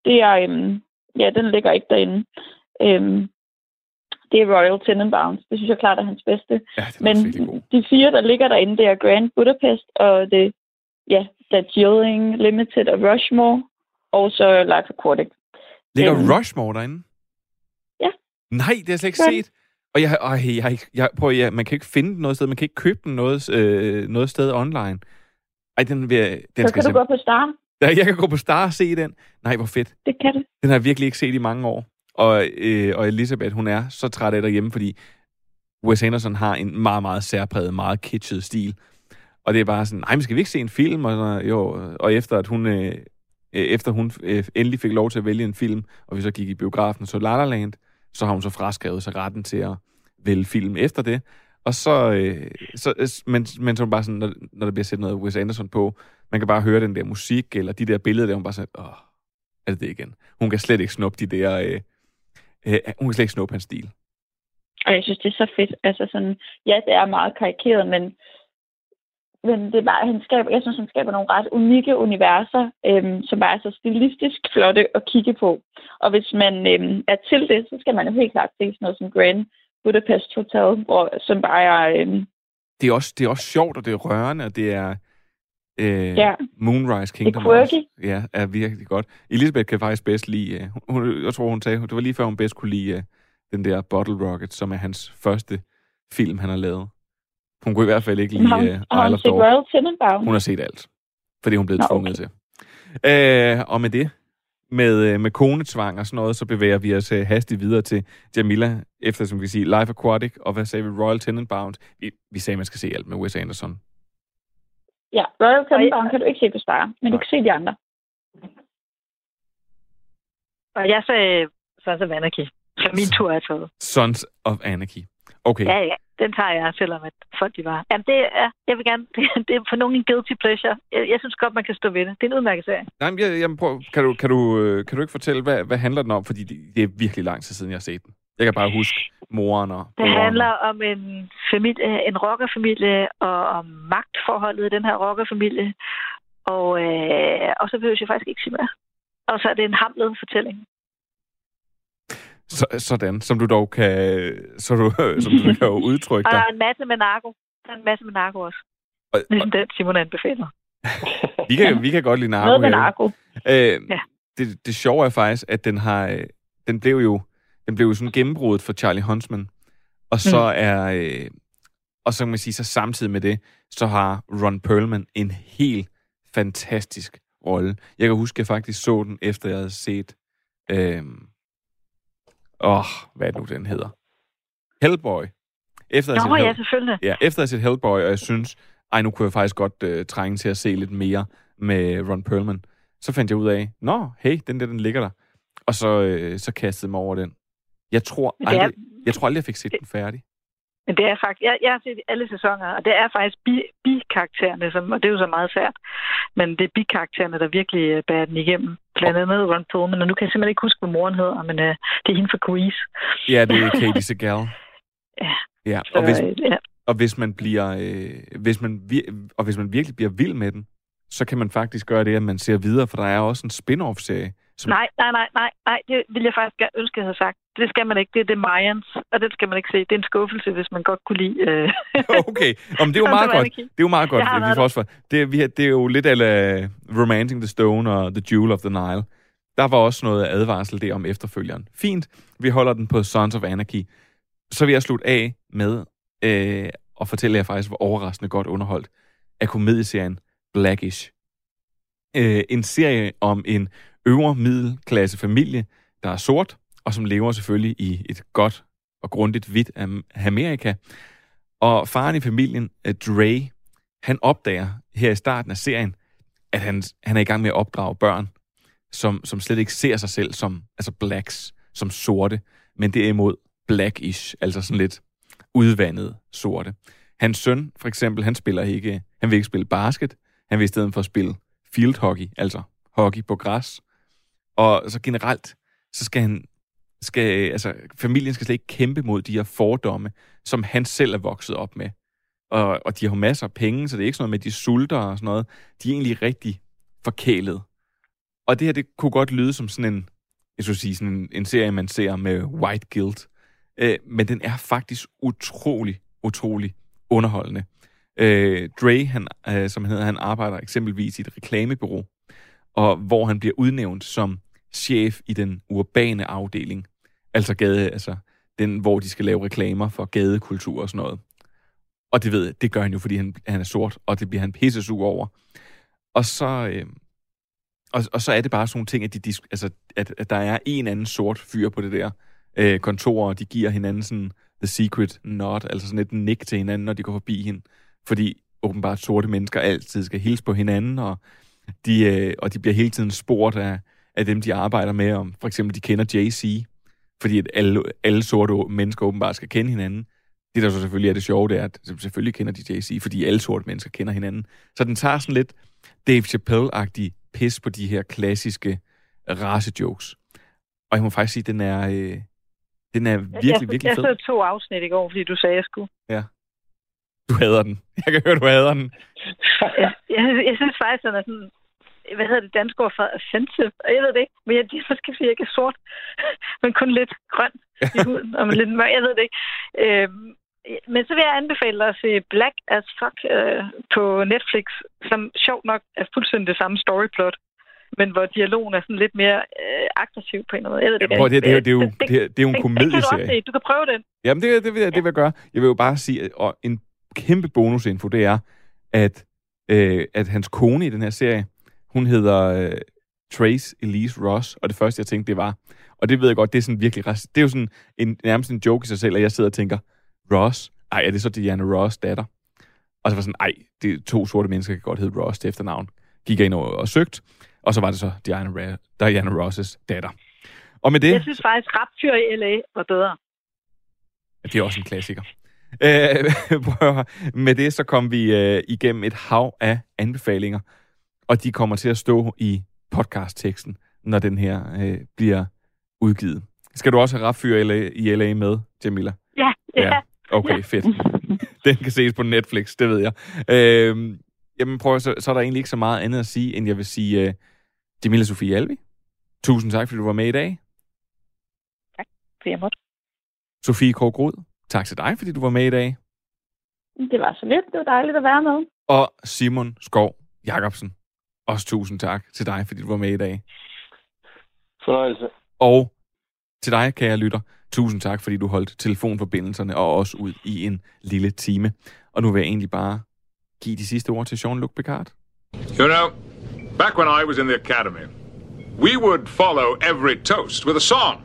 det er, øhm, ja, den ligger ikke derinde. Øhm, det er Royal Tenenbaums. Det synes jeg klart er hans bedste. Ja, Men de fire, der ligger derinde, det er Grand Budapest og det, ja, Darjeeling Limited og Rushmore, og så Life Aquatic. Ligger Øhm, Rushmore derinde? Ja. Nej, det har jeg slet ikke Ja. set. Og jeg, øh, jeg, ikke- jeg, prøv, jeg, man kan ikke finde den noget sted. Man kan ikke købe den noget, øh, noget sted online. Ej, den, vil, jeg- den så skal kan du gå på Star. Ja, jeg kan gå på Star og se den. Nej, hvor fedt. Det kan du. Den har jeg virkelig ikke set i mange år. Og, øh, og Elisabeth, hun er så træt af derhjemme, fordi Wes Anderson har en meget, meget særpræget, meget kitschet stil. Og det er bare sådan, nej, men skal vi ikke se en film? Og, så, jo, og efter at hun, øh, øh, efter hun øh, endelig fik lov til at vælge en film, og vi så gik i biografen og så La La Land, så har hun så fraskrevet sig retten til at vælge film efter det. Og så, øh, så øh, men, men så bare sådan, når, når der bliver set noget Wes Anderson på, man kan bare høre den der musik, eller de der billeder, der hun bare sådan, åh, er det det igen? Hun kan slet ikke snuppe de der, øh, øh, hun kan slet ikke snuppe hans stil. Og jeg synes, det er så fedt. Altså sådan, ja, det er meget karikeret, men, men det er bare, han skaber, jeg synes, han skaber nogle ret unikke universer, øhm, som bare er så stilistisk flotte at kigge på. Og hvis man øhm, er til det, så skal man jo helt klart se sådan noget som Grand Budapest Hotel, hvor, som bare er... Øhm, Det er, også, det er også sjovt, og det er rørende, og det er øh, Ja. Moonrise Kingdom Det er også. Ja, er virkelig godt. Elisabeth kan faktisk bedst lide, øh, hun, jeg tror, hun sagde, det var lige før, hun bedst kunne lide øh, den der Bottle Rocket, som er hans første film, han har lavet. Hun kunne i hvert fald ikke lide har, øh, hun- har Isle of set Dog. Royal Tenenbaum? Hun har set alt. Fordi hun Nå, tvunget til. Øh, og med det, med, øh, med konetvang og sådan noget, så bevæger vi os øh, hastigt videre til Jamila, efter som vi kan sige Life Aquatic, og hvad sagde vi, Royal Tenenbaums. Vi, vi sagde, man skal se alt med Wes Anderson. Ja, Royal Tenenbaum kan du ikke se på Star, men du kan se de andre. Og jeg sagde Sons of Anarchy. Så min tur er taget. Sons of Anarchy. Okay. Ja, ja. Den tager jeg, selvom at folk de var. Jamen, det er, jeg vil gerne, det, det er for nogen en guilty pleasure. Jeg, jeg synes godt, man kan stå ved det. Det er en udmærket serie. Nej, men jeg, jeg prøv, kan, du, kan, du, øh, kan du ikke fortælle, hvad, hvad handler den om? Fordi det, det er virkelig lang tid siden, jeg har set den. Jeg kan bare huske moren og Det broren. handler om en familie, en rockerfamilie, og om magtforholdet i den her rockerfamilie. Og, øh, og så behøver jeg faktisk ikke sige mere. Og så er det en hamlet fortælling. Så, sådan, som du dog kan, så du, som du kan jo udtrykke Og der dig. er en masse med narko. Der er en masse med narko også. Og, Ligesom den, Simon anbefaler. Vi kan, vi kan godt lide narko Noget med narko. Øh, Ja. det, det sjove er faktisk, at den har, øh, den blev jo, den blev jo sådan gennembruddet for Charlie Huntsman. Og så Mm. er, øh, og så kan man sige, så samtidig med det, så har Ron Perlman en helt fantastisk rolle. Jeg kan huske, at jeg faktisk så den, efter jeg havde set Øhm, åh, hvad er det nu, den hedder? Hellboy. Efter at Nå, set ja, Hell- selvfølgelig. Ja, efter at have set Hellboy, og jeg synes, ej, nu kunne jeg faktisk godt øh, trænge til at se lidt mere med Ron Perlman. Så fandt jeg ud af, nå, hey, den der, den ligger der. Og så, øh, så kastede jeg mig over den. Jeg tror det er- aldrig, jeg, tror aldrig, jeg fik set den færdig. Men det er faktisk, jeg, jeg har set alle sæsoner, og det er faktisk bi, bi-karaktererne, som, og det er jo så meget svært, men det er bi-karaktererne, der virkelig øh, bærer den igennem. Blandt andet Ron Perlman, og nu kan jeg simpelthen ikke huske, hvad moren hedder, men uh, det er hende fra Grease. Ja, det er Katie Segal. Ja. Ja, Så, og hvis, øh, ja. og hvis man bliver, øh, hvis man vir- og hvis man virkelig bliver vild med den, så kan man faktisk gøre det, at man ser videre, for der er også en spin-off-serie. Som, Nej, nej, nej, nej, nej, det vil jeg faktisk gerne ønske, jeg havde sagt. Det skal man ikke. Det er The Mayans, og det skal man ikke se. Det er en skuffelse, hvis man godt kunne lide... Øh... okay, Om det er jo meget godt. Det er jo meget godt, vi får også. Det, er- vi, det er jo lidt af Romancing the Stone og The Jewel of the Nile. Der var også noget advarsel der om efterfølgeren. Fint, vi holder den på Sons of Anarchy. Så vil jeg slutte af med øh, at fortælle jer faktisk, hvor overraskende godt underholdt af komedieserien Blackish. Øh, en serie om en øvre middelklasse familie, der er sort, og som lever selvfølgelig i et godt og grundigt hvidt Amerika. Og faren i familien, øh, Dre, han opdager her i starten af serien, at han, han er i gang med at opdrage børn, som, som slet ikke ser sig selv som altså blacks, som sorte, men derimod blackish, altså sådan lidt udvandet sorte. Hans søn, for eksempel, han spiller ikke, han vil ikke spille basket, han vil i stedet for spille field hockey, altså hockey på græs. Og så generelt, så skal han, skal, altså familien skal slet ikke kæmpe mod de her fordomme, som han selv er vokset op med. Og, og de har masser af penge, så det er ikke sådan noget med, at de sulter og sådan noget. De er egentlig rigtig forkælet. Og det her, det kunne godt lyde som sådan en, jeg skulle sige, sådan en, en serie, man ser med white guilt. Øh, men den er faktisk utrolig, utrolig underholdende. Øh, Dre, han, øh, som han hedder, han arbejder eksempelvis i et reklamebureau, og hvor han bliver udnævnt som chef i den urbane afdeling. Altså gade, altså den, hvor de skal lave reklamer for gadekultur og sådan noget. Og det ved jeg, det gør han jo, fordi han, han er sort, og det bliver han pissesug over. Og så, øh, og, og så er det bare sådan nogle ting, at, de, altså, at, at der er en anden sort fyr på det der øh, kontor, og de giver hinanden sådan the secret nod, altså sådan et nik til hinanden, når de går forbi hende. Fordi åbenbart sorte mennesker altid skal hilse på hinanden, og de, øh, og de bliver hele tiden spurgt af, af dem, de arbejder med, om for eksempel de kender JC, fordi at alle, alle sorte mennesker åbenbart skal kende hinanden. Det, der så selvfølgelig er det sjove, det er, at selvfølgelig kender de JC, fordi alle sorte mennesker kender hinanden. Så den tager sådan lidt Dave Chappelle-agtig pis på de her klassiske race-jokes. Og jeg må faktisk sige, den er, øh, den er virkelig, jeg, virkelig jeg fed. så to afsnit i går, fordi du sagde, jeg skulle. Ja. Du hader den. Jeg kan høre, du hader den. jeg, jeg, jeg synes faktisk, den er sådan, hvad hedder det danske ord for offensive? Jeg ved det ikke, men jeg, det er måske, fordi jeg ikke er sort, men kun lidt grøn i huden, og lidt mørk, jeg ved det ikke. Øhm, men så vil jeg anbefale dig at se Black as Fuck øh, på Netflix, som sjovt nok er fuldstændig det samme storyplot, men hvor dialogen er sådan lidt mere øh, aggressiv på en eller anden måde. Jeg ved det, Ja, prøv, det, det, er jo- det, er jo, det, det, er- det er jo en det, det kan du komedieserie. Du kan prøve den. Jamen, det, det, vil jeg, det vil jeg gøre. Jeg vil jo bare sige, og en kæmpe bonusinfo, det er, at, øh, at hans kone i den her serie, hun hedder øh, Trace Elise Ross, og det første, jeg tænkte, det var, og det ved jeg godt, det er sådan virkelig, det er jo sådan en, nærmest en joke i sig selv, at jeg sidder og tænker, Ross? Ej, er det så Diana Ross datter? Og så var sådan, ej, det er to sorte mennesker, kan godt hedde Ross til efternavn. Gik jeg ind og, og søgt, og så var det så Diana, Ra- Diana Ross' datter. Og med det... Jeg synes faktisk, rapfyr i L.A. var bedre. Det er også en klassiker. Øh, med det så kom vi øh, igennem et hav af anbefalinger, og de kommer til at stå i podcastteksten, når den her øh, bliver udgivet. Skal du også have rapfyr i LA, i LA med, Jamila? Ja, ja. Okay, Ja. fedt. Den kan ses på Netflix, det ved jeg. Øh, jamen prøv så, så er der egentlig ikke så meget andet at sige, end jeg vil sige, øh, Jamila Sofie Alvi, tusind tak, fordi du var med i dag. For jeg måtte. Sofie Krog tak til dig, fordi du var med i dag. Det var så lidt. Det var dejligt at være med. Og Simon Skov Jacobsen. Også tusind tak til dig, fordi du var med i dag. Fornøjelse. Og til dig, kære lytter, tusind tak, fordi du holdt telefonforbindelserne og også ud i en lille time. Og nu vil jeg egentlig bare give de sidste ord til Jean-Luc Picard. You know, back when I was in the academy, we would follow every toast with a song.